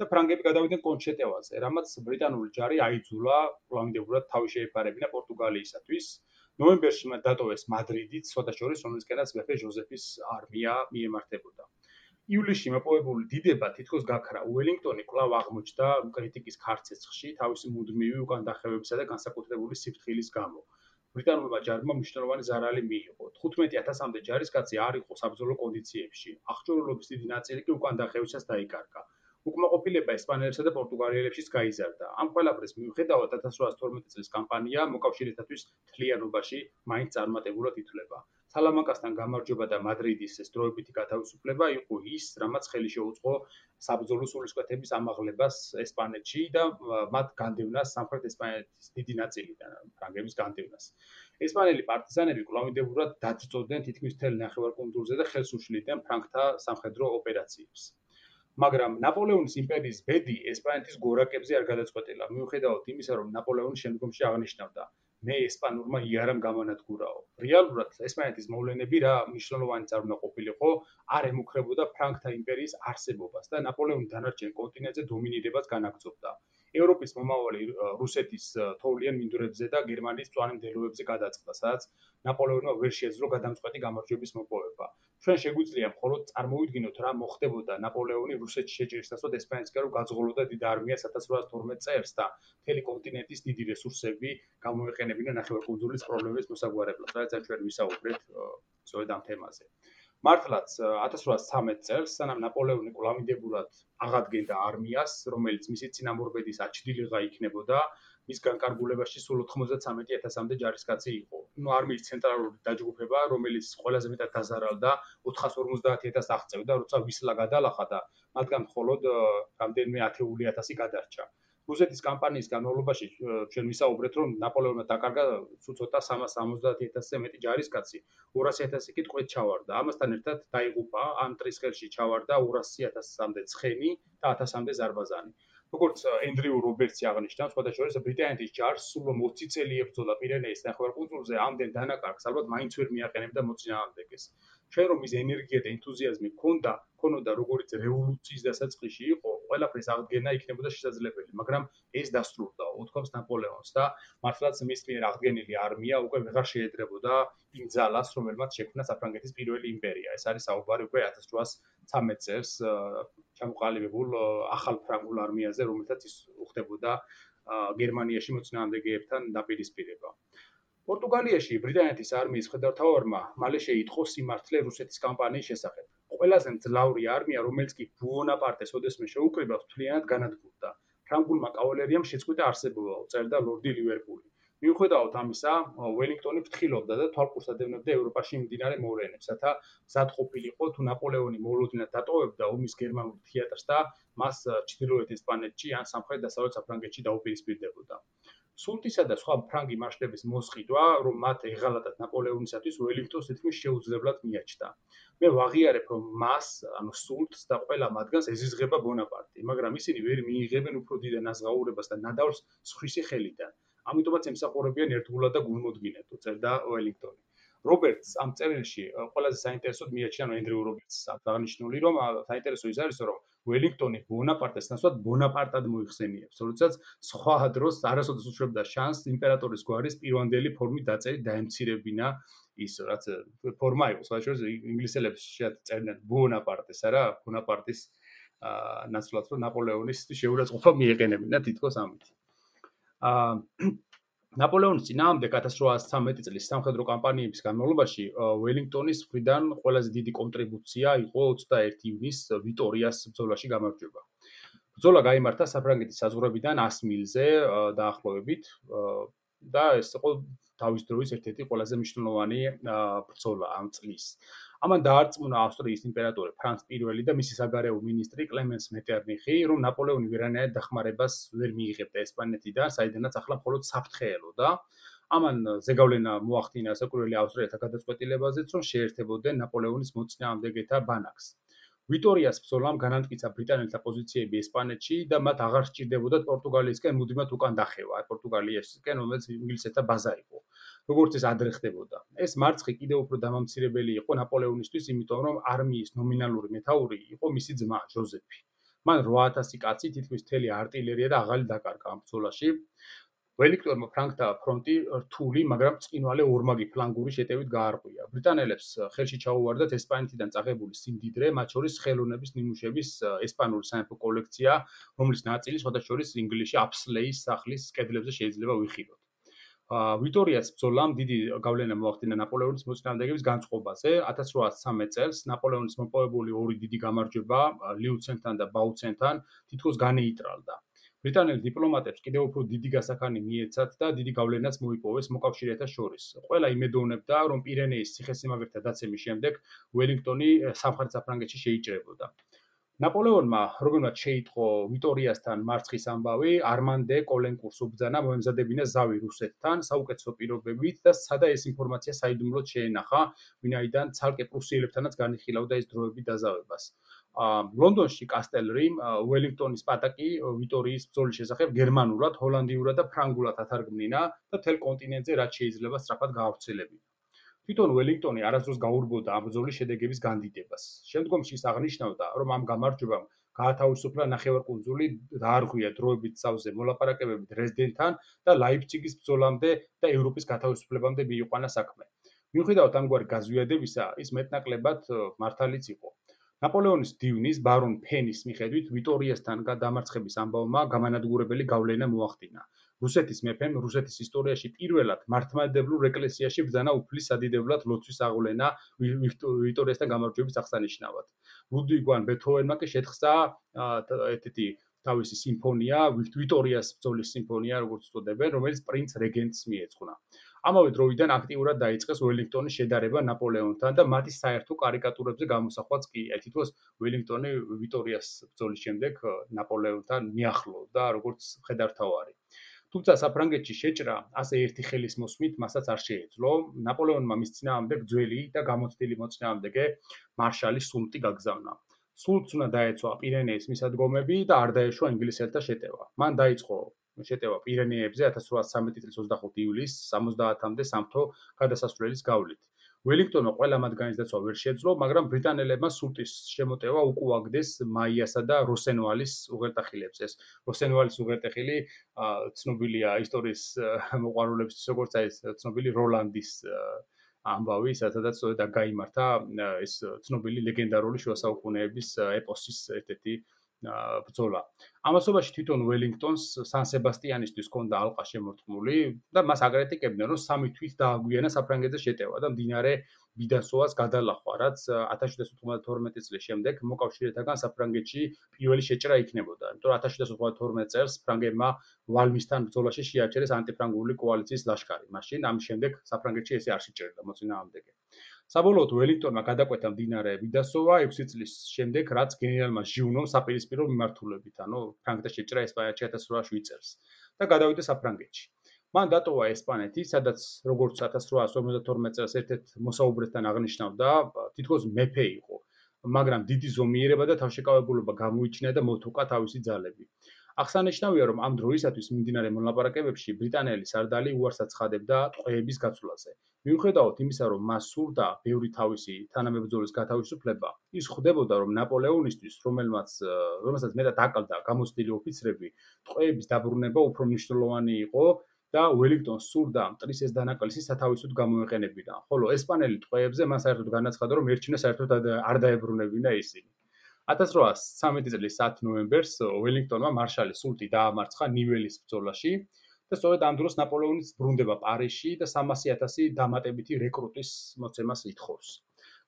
და ფრანგები გადავიდნენ კონჩეტევაზე, რამაც ბრიტანული ჯარი აიძულა პლანდებურად თავი შეეფარებინა პორტუგალიისათვის. ნოემბერში მათ დატოვეს მადრიდით, სოდაშორის რომელსკენაც მეფე ჟოზეფის არმია მიემართებოდა. ივლისში მოპოვებული დიდება თითქოს გაქრა. უელინგტონი კვლავ აღმოჩნდა კრიტიკის ქარცეცხში თავისი მუდმივი უკან დახევებისა და განსაკუთრებული სიფრთხილის გამო. ბრიტანულმა ჯარმა მნიშვნელოვანი ზარალი მიიღო. 15000-მდე ჯარისკაცი არ იყო საბრძოლო კონდიციებში. აღჭურვილობის დიდი ნაწილი კი უკან დახევისას დაიკარგა. უკმაყოფილება ესპანელებსა და პორტუგალიელებშიც გაიზარდა. ამ ყველაფრის მიუხედავად 1812 წლის კამპანია მოკავშირეებისთვის თლიანობაში მაინც წარმატებულად ითვლება. სალამაკასთან გამარჯობა და მადრიდის ეს დროებითი გათავისუფლება იყო ის, რამაც ხელი შეუწყო საბრძოლო სულისკვეთების ამაღლებას ესპანეთში და მათ განდევნას სამხრეთ ესპანეთის დიდი ნაწილიდან, ფრანგების განდევნას. ესპანელი პარტიზანები კვლავინდებურად დაძწოდნენ თითქმის მთელ ნახევარკუნძულზე და ხელს უშლიდნენ ფრანგთა სამხედრო ოპერაციებს. მაგრამ ნაპოლეონის იმპერიის ბედი ესპანეთის გორაკებზე არ გადაწყვეტილა. მიუხედავად იმისა, რომ ნაპოლეონი შემდგომში აღნიშნავდა, მე ესპანურმა იარამ გამანადგურაო. რეალურად ესპანეთის მოვლენები რა მნიშვნელოვანი წარმონა ყოფილიყო, არ ემუქრებოდა ფრანგთა იმპერიის არსებობას და ნაპოლეონი დანარჩენ კონტინენტზე დომინირებას განაგრძობდა. ევროპის მომავალი რუსეთის თოვლიან მინდვრებზე და გერმანიის პლანინდელოებზე გადაწყდა, სადაც ნაპოლეონმა ვერ შეძლო გადამწყვეტი გამარჯვების მოპოვება. ჩვენ შეგვიძლია მხოლოდ წარმოვიდგინოთ რა მოხდებოდა ნაპოლეონი რუსეთში შეჭრის დასვად ესპანეთისკენ რომ გაძღოლოდა დიდ არმიას 1812 წელს და მთელი კონტინენტის დიდი რესურსები გამოეყენებინა ნახევარკუნძულის პრობლემების მოსაგვარებლად. რაც ჩვენ ვისაუბრეთ სწორედ ამ თემაზე. მართლაც 1813 წელს სანამ ნაპოლეონი კვლავინდებურად აღადგენდა არმიას, რომელიც მისი წინამორბედის აჩდილიღა იქნებოდა, მის განკარგულებაში სულ 93000-მდე ჯარისკაცი იყო. ნუ არმიის ცენტრალური დაჯგუფება, რომელიც ყველაზე მეტად დაზარალდა, 450000 აღწევდა, როცა ვისლა გადალახა და მათგან მხოლოდ რამდენიმე ათეული ათასი გადარჩა. რუსეთის კამპანიის განმავლობაში ჩვენ ვისაუბრეთ, რომ ნაპოლეონმა დაკარგა ცუცოტა 370.000-ზე მეტი ჯარისკაცი, 200.000 კი ტყვედ ჩავარდა. ამასთან ერთად დაიღუპა ამ ტრის ხელში ჩავარდა 200.000-მდე ცხენი და 1000-მდე ზარბაზანი. როგორც ენდრიუ რობერტსი აღნიშნა, სხვადასხვა ბრიტანეთის ჯარს სულ 20 წელი ებრძოლა პირენეის ნახევარკუნძულზე, ამდენ დანაკარგს ალბათ მაინც ვერ მიაყენებდა მოწინააღმდეგეს. ჩვენ რომ ის ენერგია და ენთუზიაზმი ქონდა, ქონოდა როგორც რევოლუციის დასაწყისში იყო, ყველაფრის აღდგენა იქნებოდა შესაძლებელი, მაგრამ ეს დასრულდა ოთხობს ნაპოლეონს და მართლაც მის მიერ აღდგენილი არმია უკვე ვეღარ შეედრებოდა იმ ძალას, რომელმაც შექმნა საფრანგეთის პირველი იმპერია. ეს არის საუბარი უკვე 1813 წელს ჩამოყალიბებულ ახალ ფრანგულ არმიაზე, რომელთაც ის უხდებოდა გერმანიაში მოწინააღმდეგეებთან დაპირისპირება. პორტუგალიაში ბრიტანეთის არმიის მხედართავარმა მალე შეიტყო სიმართლე რუსეთის კამპანიის შესახებ. ყველაზე მძლავრი არმია, რომელიც კი ბონაპარტეს ოდესმე შეუკრიბავს, მთლიანად განადგურდა. ფრანგულმა კავალერიამ შეწყვიტა არსებობა, წერდა ლორდი ლივერპული. მიუხედავად ამისა, ველინგტონი ფრთხილობდა და თვალყურს ადევნებდა ევროპაში მიმდინარე მოვლენებს, რათა მზად ყოფილიყო თუ ნაპოლეონი მოულოდნელად დატოვებდა ომის გერმანულ თეატრს და მას ჩრდილოეთ ესპანეთში ან სამხრეთ დასავლეთ საფრანგეთში დაუპირისპირდებოდა. სულტისა და სხვა ფრანგი მარშლების მოსყიდვა, რომ მათ ეღალატათ ნაპოლეონისათვის ველინგტონს თითქმის შეუძლებლად მიაჩნდა. მე ვაღიარებ, რომ მას, ანუ სულტს და ყველა მათგანს ეზიზღება ბონაპარტი, მაგრამ ისინი ვერ მიიღებენ უფრო დიდ ნაზღაურებას და ნადავლს სხვისი ხელიდან. ამიტომაც ემსახურებიან ერთგულად და გულმოდგინედ, წერდა ველინგტონი. რობერტს ამ წერილში ყველაზე საინტერესოდ მიაჩნია ენდრიუ რობერტს. აღნიშნული რომ საინტერესო ის არის, რომ ველინგტონი ბონაპარტეს ნაცვლად ბონაპარტად მოიხსენიებს, როდესაც სხვა დროს არასოდეს უშვებდა შანსს იმპერატორის გვარის პირვანდელი ფორმით დაწერით დაემცირებინა ის რაც ფორმა იყო, შორის ინგლისელებს შეაწერდნენ ბონაპარტეს, არა, ბონაპარტის აა ნაცვლად რომ ნაპოლეონის შეურაცხყოფა მიეყენებინა თითქოს ამით. აა ნაპოლეონის წინააღმდეგ 1813 წლის სამხედრო კამპანიების განმავლობაში ველინგტონის მხრიდან ყველაზე დიდი კონტრიბუცია იყო 21 ივნისს ვიტორიას ბრძოლაში გამარჯვება. ბრძოლა გამართა საფრანგეთის საზღვრებიდან 100 მილზე დაახლოებით და ეს იყო თავის დროის ერთ-ერთი ყველაზე მნიშვნელოვანი ბრძოლა ამ წლის. ამან დაარწმუნა ავსტრიის იმპერატორი ფრანც პირველი და მისი საგარეო მინისტრი კლემენს მეტერნიხი, რომ ნაპოლეონი ვერანაირ დახმარებას ვერ მიიღებდა ესპანეთიდან, საიდანაც ახლა მხოლოდ საფრთხეელოდა. ამან ზეგავლენა მოახდინა საკურველი ავსტრიელთა გადაწყვეტილებაზეც, რომ შეერთებოდნენ ნაპოლეონის მოწინააღმდეგეთა ბანაკს. ვიტორიას ბრძოლამ განამტკიცა ბრიტანელთა პოზიციები ესპანეთში და მათ აღარ სჭირდებოდათ პორტუგალიისკენ მუდმივად უკან დახევა, პორტუგალიისკენ, რომელიც ინგლისელთა ბაზა იყო. როგორც ეს ადრე ხდებოდა. ეს მარცხი კიდევ უფრო დამამცირებელი იყო ნაპოლეონისთვის, იმიტომ რომ არმიის ნომინალური მეთაური იყო მისი ძმა ჯოზეფი. მან 8000 კაცი, თითქმის მთელი артиლერია და აღალი დაკარგა ამ ბრძოლაში. ველიქტორმა ფრანკთა ფრონტი რთული, მაგრამ წინვალე ორმაგი ფლანგური შეტევით გაარღვია. бритანელებს ხელში ჩაუვარდათ ესპანეთიდან წაღებული სიმდიდრე, მათ შორის ხელოვნების ნიმუშების ესპანური სამეფო კოლექცია, რომლის ნაწილი სხვადასხვა შორის ინგლისში აფსლეის სახლის კედლებზე შეიძლება ვიხილოთ. ვიტორიას ბრძოლამ დიდი გავლენა მოახდინა ნაპოლეონის მოწინააღმდეგეების განწყობაზე. 1813 წელს ნაპოლეონის მოპოვებული ორი დიდი გამარჯვება ლიუცენთან და ბაუცენთან თითქოს განეიტრალდა. ბრიტანელი დიპლომატებს კიდევ უფრო დიდი გასახანი მიეცათ და დიდი გავლენაც მოიპოვეს მოკავშირეთა შორის. ყველა იმედოვნებდა, რომ პირენეის ციხესიმაგრეთა დაცემის შემდეგ ველინგტონი სამხრეთ საფრანგეთში შეიჭრებოდა. ნაპოლეონმა რომელმაც შეიტყო ვიტორიასთან მარცხის ამბავი, არმანდე კოლენკურს უბძანა მოემზადებინა ზავი რუსეთთან საუკეთესო პირობებით და სადა ეს ინფორმაცია საიდუმლოდ შეენახა, ვინაიდან ცალკე პრუსიელებთანაც განიხილავდა ეს დროები დაზავებას. ლონდონში კასტელრი უელინგტონის პატაკი ვიტორიის ბრძოლის შესახებ გერმანულად, ჰოლანდიურად და ფრანგულად ათარგმნინა და თელ კონტინენტზე რაც შეიძლება სწრაფად გაავრცელებინა. თვითონ უელინგტონი არასდროს გაურბოდა ამ ბრძოლის შედეგების განდიდებას. შემდგომში ის აღნიშნავდა, რომ ამ გამარჯვებამ გაათავისუფლა ნახევარკუნძული დაარღვია დროებით სავზე მოლაპარაკებები დრეზდენთან და ლაიფციგის ბრძოლამდე და ევროპის გათავისუფლებამდე მიიყვანა საქმე. მიუხედავად ამგვარი გაზვიადებისა, ის მეტნაკლებად მართალიც იყო. ნაპოლეონის დივნის ბარონ ფენის მიხედვით ვიტორიასთან გადამარცხების ამბავმა გამანადგურებელი გავლენა მოახდინა. რუსეთის მეფემ რუსეთის ისტორიაში პირველად მართლმადიდებლურ ეკლესიაში ბრძანა უფლის სადიდებლად ლოცვის აღვლენა ვიტორიასთან გამარჯვების აღსანიშნავად. ლუდვიგ ვან ბეთჰოვენმა კი შეთხსა ეთეთი თავისი სიმფონია, ვიტორიას ბრძოლის სიმფონია, როგორც უწოდებენ, რომელიც პრინც რეგენტს მიეძღვნა. ამავე დროიდან აქტიურად დაიწყეს ველინგტონის შედარება ნაპოლეონთან და მათი საერთო კარიკატურებზე გამოსახვაც კი თითქოს ველინგტონი ვიტორიას ბრძოლის შემდეგ ნაპოლეონთან მიახლოვდა როგორც ხედართავარი. თუმცა საფრანგეთში შეჭრა ასე ერთი ხელის მოსმით მასაც არ შეეძლო. ნაპოლეონმა მის წინააღმდეგ ძველი და გამოცდილი მოწინააღმდეგე მარშალი სულტი გაგზავნა. სულტს უნდა დაეცვა პირენეის მისადგომები და არ დაეშვა ინგლისელთა შეტევა. მან დაიწყო შეტევა პირენეებზე 1813 წლის 25 ივლისს 70-მდე სამთო გადასასვლელის გავლით. ველინგტონმა ყველა მათგანის დაცვა ვერ შეძლო, მაგრამ ბრიტანელებმა სულტის შემოტევა უკუაგდეს მაიასა და როსენვალის უღერტახილებს. ეს როსენვალის უღერტეხილი ცნობილია ისტორიის მოყვარულებს, როგორც აი ეს ცნობილი როლანდის ამბავი, სადაც და გამართა ეს ცნობილი ლეგენდარული შუა საუკუნეების ეპოსის ერთ-ერთი ბრძოლა. ამასობაში თვითონ ველინგტონს სან სებასტიანისთვის ჰქონდა ალყა შემორტყმული და მას აკრიტიკებდნენ, რომ სამი თვით დააგვიანა საფრანგეთზე შეტევა და მდინარე ბიდასოას გადალახვა, რაც 1792 წლის შემდეგ მოკავშირეთაგან საფრანგეთში პირველი შეჭრა იქნებოდა. იმიტომ რომ 1792 წელს ფრანგებმა ვალმისთან ბრძოლაში შეაჩერეს ანტიფრანგული კოალიციის ლაშქარი. მაშინ ამ შემდეგ საფრანგეთში ესე არ შეჭერდა მოწინააღმდეგე. საბოლოოდ ველინგტონმა გადაკვეთა მდინარე ბიდასოვა 6 წლის შემდეგ, რაც გენერალმა ჟიუნომ საპირისპირო მიმართულებით, ანუ ფრანგეთში შეჭრა ესპანეთში 1807 წელს და გადავიდა საფრანგეთში. მან დატოვა ესპანეთი, სადაც როგორც 1852 წელს ერთ-ერთ მოსაუბრესთან აღნიშნავდა, თითქოს მეფე იყო, მაგრამ დიდი ზომიერება და თავშეკავებულობა გამოიჩინა და მოთუკა თავისი ძალები. აღსანიშნავია, რომ ამ დროისათვის მიმდინარე მონაპარაკებებში ბრიტანელი სარდალი უარს აცხადებდა ტყვეების გაცვლაზე. მიუხედავად იმისა, რომ მას სურდა ბევრი თავისი თანამებრძოლის გათავისუფლება, ის ხვდებოდა, რომ ნაპოლეონისთვის, რომელმაც რომელსაც მეტად აკლდა გამოცდილი ოფიცრები, ტყვეების დაბრუნება უფრო მნიშვნელოვანი იყო და ველინგტონს სურდა მტრის ეს დანაკლისი სათავისოდ გამოეყენებინა. ხოლო ესპანელი ტყვეებზე მას საერთოდ განაცხადა, რომ ერჩინა საერთოდ არ დაებრუნებინა ისინი. 1813 წლის 10 ნოემბერს ველინგტონმა მარშალი სულტი დაამარცხა ნიველის ბრძოლაში და სწორედ ამ დროს ნაპოლეონის ბრუნდება პარიზში და 300.000 დამატებითი რეკრუტის მოცემას ითხოვს.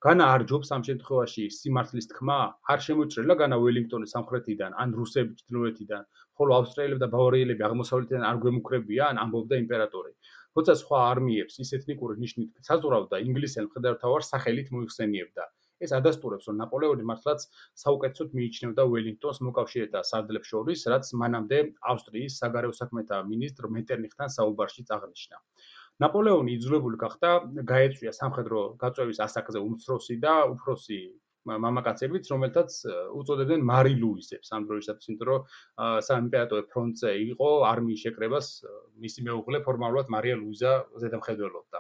განა არ ჯობს ამ შემთხვევაში სიმართლის თქმა არ შემოჭრილა განა ველინგტონის სამხრეთიდან ან რუსების ჩრდილოეთიდან, ხოლო ავსტრიელები და ბავარიელები აღმოსავლეთიდან არ გვემუქრებიან, ამბობდა იმპერატორი. როცა სხვა არმიებს ის ეთნიკური ნიშნით საზურავდა, ინგლისელ მხედართმთავარს სახელით მოიხსენიებდა. ეს ადასტურებს, რომ ნაპოლეონი მართლაც საუკეთესოდ მიიჩნევდა ველინგტონს მოკავშირეთა სარდლებს შორის, რაც მანამდე ავსტრიის საგარეო საქმეთა მინისტრ მეტერნიხთან საუბარში აღნიშნა. ნაპოლეონი იძულებული გახდა გაეწვია სამხედრო გაწევის ასაკზე უმცროსი და უფროსი მამაკაცებიც, რომელთაც უწოდებდნენ მარი ლუისებს ამ დროისათვის, იმიტომ რომ საიმპერატორო ფრონტზე იყო არმიის შეკრებას მისი მეუღლე ფორმალურად მარია ლუიზა ზედამხედველობდა.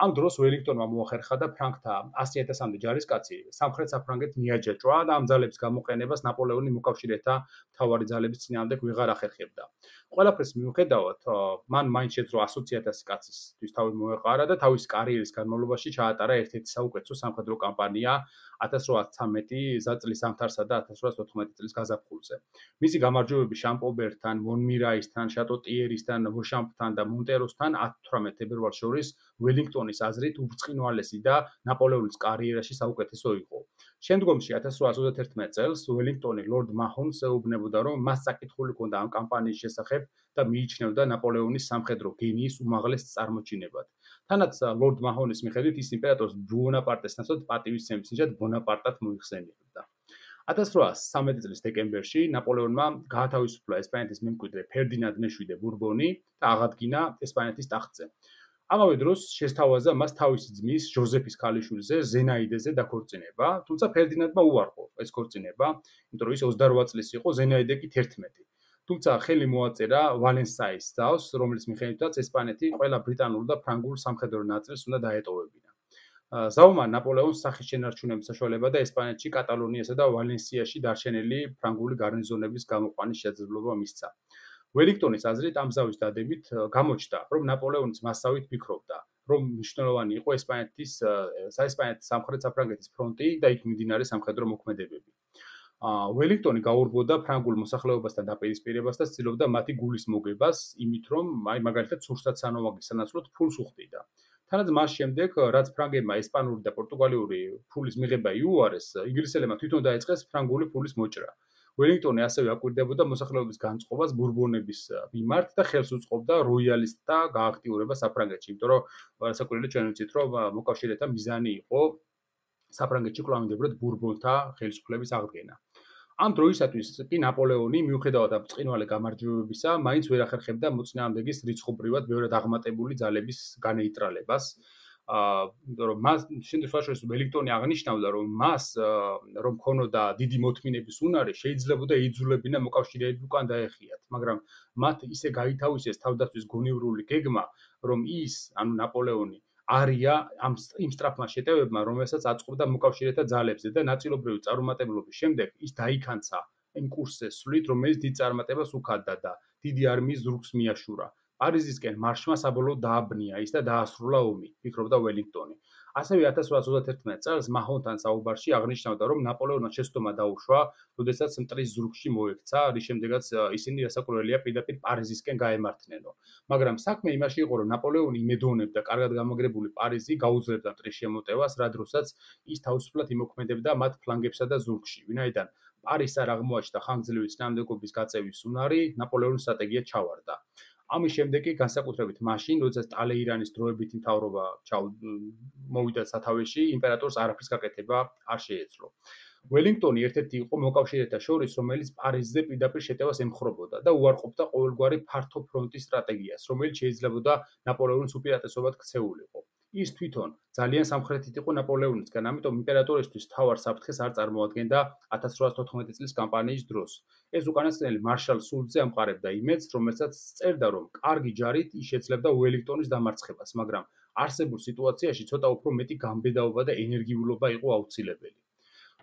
ამ დროს ველინგტონმა მოახერხა და ფრანკთა 100000-მდე ჯარისკაცი სამხრეთ საფრანგეთს მიაჯაჭვა და ამ ძალების გამოყენებას ნაპოლეონი მოკავშირეთა თავარი ძალების წინააღმდეგ ვეღარ ახერხებდა. ყველაფრის მიუხედავად, მან მაინც შეძლო 100000 კაცისთვის თავი მოეყარა და თავის კარიერის განმავლობაში ჩაატარა ერთ-ერთი საუკეთესო სამხედრო კამპანია 1813 წლის ამთარსა და 1814 წლის გაზაფხულზე. მისი გამარჯვებები შამპობერთან, მონმირაისთან, შატოტიერისთან, ვოშამპთან და მონტეროსთან 18 ფებრუარს შორის ველინგტონის აზრით უბრწყინვალესი და ნაპოლეონის კარიერაში საუკეთესო იყო. შემდგომში 1821 წელს ველინგტონი ლორდ მაჰონს ეუბნებოდა, რომ მას საკითხული ჰქონდა ამ კამპანიის შესახებ და მიიჩნევდა ნაპოლეონის სამხედრო გენიის უმაღლეს წარმოჩინებად. თანაც ლორდ მაჰონის მიხედვით ის იმპერატორს ბონაპარტეს ნაცვლად პატივისცემის ნიშად ბონაპარტად მოიხსენიებდა. 1813 წლის დეკემბერში ნაპოლეონმა გაათავისუფლა ესპანეთის მემკვიდრე ფერდინანდ მეშვიდე ბურბონი და აღადგინა ესპანეთის ტახტზე. ამავე დროს შესთავაზა მას თავისი ძმის ჟოზეფის ქალიშვილზე ზენაიდეზე დაქორწინება, თუმცა ფერდინანდმა უარყო ეს ქორწინება, იმიტომ რომ ის 28 წლის იყო, ზენაიდე კი 11. თუმცა ხელი მოაწერა ვალენსაის ძალს, რომელიც მიხედვითაც ესპანეთი ყველა ბრიტანულ და ფრანგულ სამხედრო ნაწილს უნდა დაეტოვებინა. ზაუმა ნაპოლეონის სახის შენარჩუნების საშუალება და ესპანეთში, კატალონიასა და ვალენსიაში დარჩენილი ფრანგული გარნიზონების გამოყვანის შესაძლებლობა მისცა. ველინგტონის აზრით ამ ზავის დადებით გამოჩნდა, რომ ნაპოლეონის მასავით ფიქრობდა, რომ მნიშვნელოვანი იყო ესპანეთის საესპანეთის სამხრეთ საფრანგეთის ფრონტი და იქ მიმდინარე სამხედრო მოქმედებები. ველინგტონი გაურბოდა ფრანგულ მოსახლეობასთან დაპირისპირებას და ცდილობდა მათი გულის მოგებას, იმით რომ აი მაგალითად სურსათ სანოვაგის სანაცვლოდ ფულს უხდიდა. თანაც მას შემდეგ, რაც ფრანგებმა ესპანური და პორტუგალიური ფულის მიღება იუარეს, ინგლისელებმა თვითონ დაიწყეს ფრანგული ფულის მოჭრა. ველინგტონი ასევე აკვირდებოდა მოსახლეობის განწყობას ბურბონების მიმართ და ხელს უწყობდა როიალისტთა გააქტიურებას საფრანგეთში, იმიტომ რომ საკუთრებით ჩვენ ვიცით, რომ მოკავშირეთა მიზანი იყო საფრანგეთში კლავინდებოდ ბურბონთა ხელისუფლების აღდგენა. ამ დროისათვის კი ნაპოლეონი მიუხედავად ამ წინვალე გამარჯვებებისა, მაინც ვერ ახერხებდა მოწინააღმდეგის რიცხობრივად ბევრად აღმატებული ძალების განეიტრალებას. აა, რომ მას შემთხვევაში ველინგტონი აღნიშნავდა, რომ მას რომ ქონოდა დიდი მოთმინების უნარი, შეიძლებოდა ეიძულებინა მოკავშირეები უკან დაეხიათ, მაგრამ მათ ისე გაითავისეს თავდაცვის გონივრული გეგმა, რომ ის, ანუ ნაპოლეონი არია ამ იმ სტრაფმა შეტევებმა, რომელსაც აწყობდა მოკავშირეთა ძალებზე და ნაწილობრივი წარუმატებლობის შემდეგ ის დაიქანცა იმ კურსზე სვლით, რომელიც დიდ წარმატებას უქადდა და დიდი არმიის ზრუგს მიაშურა. პარიზისკენ მარშმა საბოლოოდ დააბნია ის და დაასრულა ომი, ფიქრობდა ველინგტონი. ასევე 1831 წელს მაჰონთან საუბარში აღნიშნავდა, რომ ნაპოლეონმა შეცდომა დაუშვა, როდესაც მტრის ზურგში მოექცა, რის შემდეგაც ისინი რასაკვირველია პირდაპირ პარიზისკენ გაემართნენო. მაგრამ საქმე იმაში იყო, რომ ნაპოლეონი იმედოვნებდა, კარგად გამაგრებული პარიზი გაუძლებდა მტრის შემოტევას, რა დროსაც ის თავისუფლად იმოქმედებდა მათ ფლანგებსა და ზურგში. ვინაიდან პარიზს არ აღმოაჩნდა ხანგრძლივი წინამდებობის გაწევის უნარი, ნაპოლეონის სტრატეგია ჩავარდა. ამის შემდეგ კი განსაკუთრებით მაშინ, როდესაც ტალეირანის დროებითი მთავრობა მოვიდა სათავეში, იმპერატორს არაფრის გაკეთება არ შეეძლო. ველინგტონი ერთ-ერთი იყო მოკავშირეთა შორის, რომელიც პარიზზე პირდაპირ შეტევას ემხრობოდა და უარყოფდა ყოველგვარი ფართო ფრონტის სტრატეგიას, რომელიც შეიძლებოდა ნაპოლეონის უპირატესობად ქცეულიყო. ის თვითონ ძალიან სამხრეთით იყო ნაპოლეონისგან, ამიტომ იმპერატორისთვის თავარ საფრთხეს არ წარმოადგენდა 1814 წლის კამპანიის დროს. ეს უკანასკნელი მარშალ სულძე ამყარებდა იმედს, რომელსაც წერდა, რომ კარგი ჯარით ის შეძლებდა უელინგტონის დამარცხებას, მაგრამ არსებულ სიტუაციაში ცოტა უფრო მეტი გამბედაობა და ენერგიულობა იყო აუცილებელი.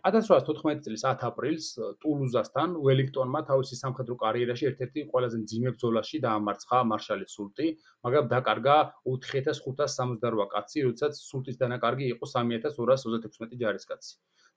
1814 წლის 10 აპრილს ტულუზასთან ველინგტონმა თავისი სამხედრო კარიერაში ერთ-ერთი ყველაზე მძიმე ბრძოლაში დაამარცხა მარშალი სულტი, მაგრამ დაკარგა 4568 კაცი, როდესაც სულტის დანაკარგი იყო 3236 ჯარისკაცი.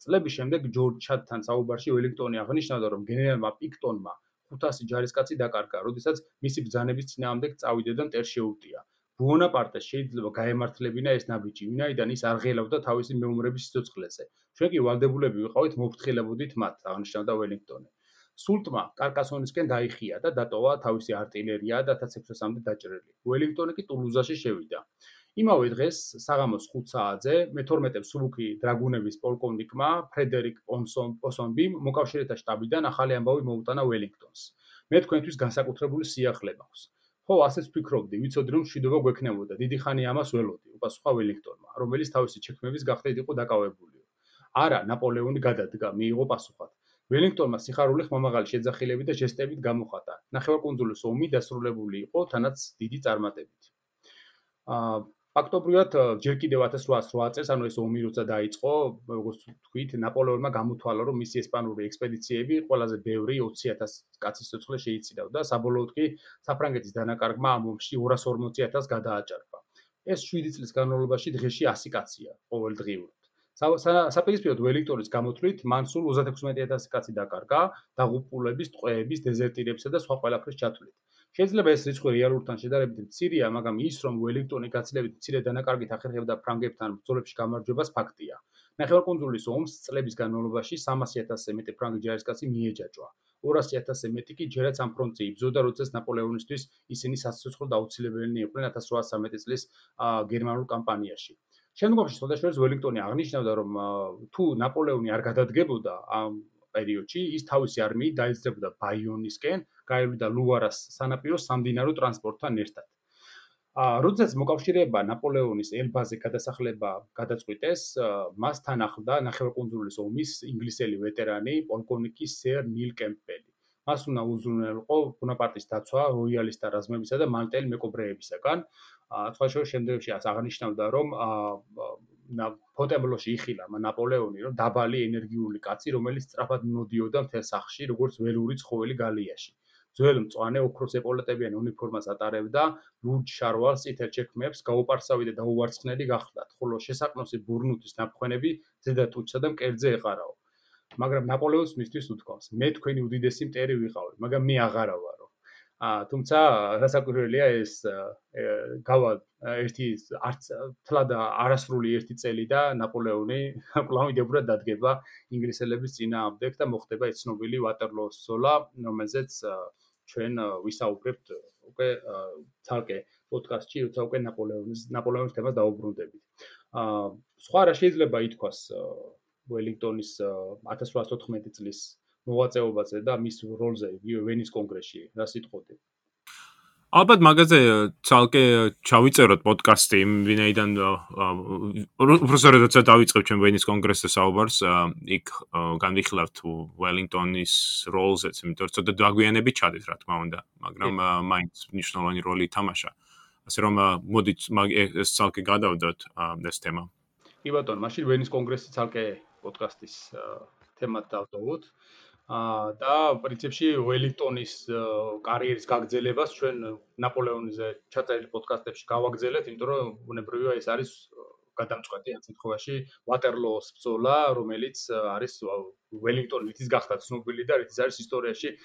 წლების შემდეგ ჯორჯ ჩადთან საუბარში ველინგტონი აღნიშნავდა, რომ გენერალმა პიქტონმა 500 ჯარისკაცი დაკარგა, როდესაც მისი ბრძანების წინააღმდეგ წავიდა და მტერ შეუტია. ბონაპარტეს შეიძლება გაემართლებინა ეს ნაბიჯი, ვინაიდან ის არ ღელავდა თავისი მეომრების სიცოცხლეზე. ჩვენ კი ვალდებულები ვიყავით მოფრთხილებოდით მათ, აღნიშნავდა ველინგტონი. სულტმა კარკასონისკენ დაიხია და დატოვა თავისი არტილერია და 1600-მდე დაჭრილი. ველინგტონი კი ტულუზაში შევიდა. იმავე დღეს საღამოს 5 საათზე მე-12 სუბუქი დრაგუნების პოლკოვნიკმა ფრედერიკ პონსონ პოსონბიმ მოკავშირეთა შტაბიდან ახალი ამბავი მოუტანა ველინგტონს. მე თქვენთვის განსაკუთრებული სიახლე მაქვს. ხო, ასეც ვფიქრობდი, ვიცოდი რომ შვიდობა გვექნებოდა. დიდი ხანი ამას ველოდი, უპასუხა ველინგტონმა, რომელიც თავისი ჩექმების გახდით იყო დაკავებული. არა, ნაპოლეონი გადადგა, მიიღო პასუხად. ველინგტონმა სიხარული ხმამაღალი შეძახილები და ჟესტებით გამოხატა. ნახევარკუნძულის ომი დასრულებული იყო თანაც დიდი წარმატებით. აა ფაქტობრივად ჯერ კიდევ 1808 წელს, ანუ ეს ომი როცა დაიწყო, როგორც თქვით, ნაპოლეონმა გამოთვალა, რომ მისი ესპანური ექსპედიციები ყველაზე ბევრი 20000 კაცის სიცოცხლე შეიცინავდა, საბოლოოდ კი საფრანგეთის დანაკარგმა ამ ომში 240000 გადააჭარბა. ეს 7 წლის განმავლობაში დღეში 100 კაცია ყოველდღიურად. საპირისპიროდ ველინგტონის გამოთვლით, მან სულ 36000 კაცი დაკარგა, დაღუპულების, ტყვეების, დეზერტირებისა და სხვა ყველაფრის ჩათვლით. შეიძლება ეს რიცხვი რეალურთან შედარებით მცირეა, მაგრამ ის რომ ველინგტონი გაცილებით მცირე დანაკარგით ახერხებდა ფრანგებთან ბრძოლებში გამარჯვებას ფაქტია. ნახევარკუნძულის ომს წლების განმავლობაში 300.000-ზე მეტი ფრანგი ჯარისკაცი მიეჯაჭვა. 200.000-ზე მეტი კი ჯერაც ამ ფრონტზე იბრძოდა, როდესაც ნაპოლეონისთვის ისინი სასიცოცხლო დაუცილებელნი იყვნენ 1813 წლის გერმანულ კამპანიაში. შემდგომში შესაძლოა ველინგტონი აღნიშნავდა, რომ თუ ნაპოლეონი არ გადადგებოდა ამ პერიოდში ის თავისი არმიით დაიძრებოდა ბაიონისკენ, გაევლიდა ლუარას სანაპიროს სამდინარო ტრანსპორტთან ერთად. აა როდესაც მოკავშირეება ნაპოლეონის ელბაზე გადასახლება გადაწყვიტეს, მასთან ახლდა ნახევარკუნძულის ომის ინგლისელი ვეტერანი პოლკოვნიკი სერ ნილ კემპელი. მას უნდა უზრუნველყო ბონაპარტის დაცვა როიალისტთა რაზმებისა და მალტელი მეკობრეებისაგან. სხვა შორის შემდეგში აღნიშნავდა, რომ ფოტემბლოში იხილა ნაპოლეონი, რომ დაბალი ენერგიული კაცი, რომელიც სწრაფად მოდიოდა მთელ სახში, როგორც ველური ცხოველი გალიაში. ძველ მწვანე ოქროს ეპოლეტებიანი უნიფორმას ატარებდა, ლურჯ შარვალს წითელჩექმებს გაუპარსავი და დაუვარცხნელი გახლდათ, ხოლო შესაყნოსი ბურნუთვის ნაფხვენები ზედა ტუჩსა და მკერდზე ეყარაო. მაგრამ ნაპოლეონს მისთვის უთქვამს: მე თქვენი უდიდესი მტერი ვიყავი, მაგრამ მე აღარავარ. თუმცა რასაკვირველია ეს გავა ერთი არც თლად არასრული ერთი წელი და ნაპოლეონი კლავიდებურად დადგება ინგლისელების წინააღმდეგ და მოხდება ეს ცნობილი ვატერლოოს ზოლა, რომელზეც ჩვენ ვისაუბრებთ უკვე ცალკე პოდკასტში, როცა უკვე ნაპოლეონის ნაპოლეონის თემას დაუბრუნდებით. აა სხვა რა შეიძლება ითქვას ველინგტონის 1814 წლის მოღვაწეობაზე და მის როლზე ვენის კონგრესში რა სიტყოდი ალბათ მაგაზე ცალკე ჩავიწეროთ პოდკასტი ვინაიდან პროფესორი როცა დავიწყებ ჩვენ ვენის კონგრესზე საუბარს იქ განვიხილავთ ველინგტონის როლზეც იმიტომ რომ ცოტა დაგვიანებით ჩადით რა თქმა უნდა მაგრამ მაინც მნიშვნელოვანი როლი ითამაშა. ასე რომ მოდით ეს ცალკე გადავდოთ ეს თემა. კი ბატონო მაშინ ვენის კონგრესი ცალკე პოდკასტის თემად დავდოვოთ და პრინციპში ველინგტონის კარიერის გაგრძელებას ჩვენ ნაპოლეონიზე ჩაწერილი პოდკასტებში გავაგზავნეთ, იმიტომ რომ უნებრივია ეს არის გადამწყვეტი ამ შემთხვევაში ვატერლოოს ბრძოლა, რომელიც არის ველინგტონის გახდა ცნობილი და რითიც არის ისტორიაში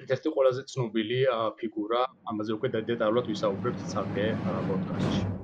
ერთ-ერთი ყველაზე ცნობილი ფიგურა. ამაზე უკვე დეტალურად ვისაუბრებთ ცალკე პოდკასტში.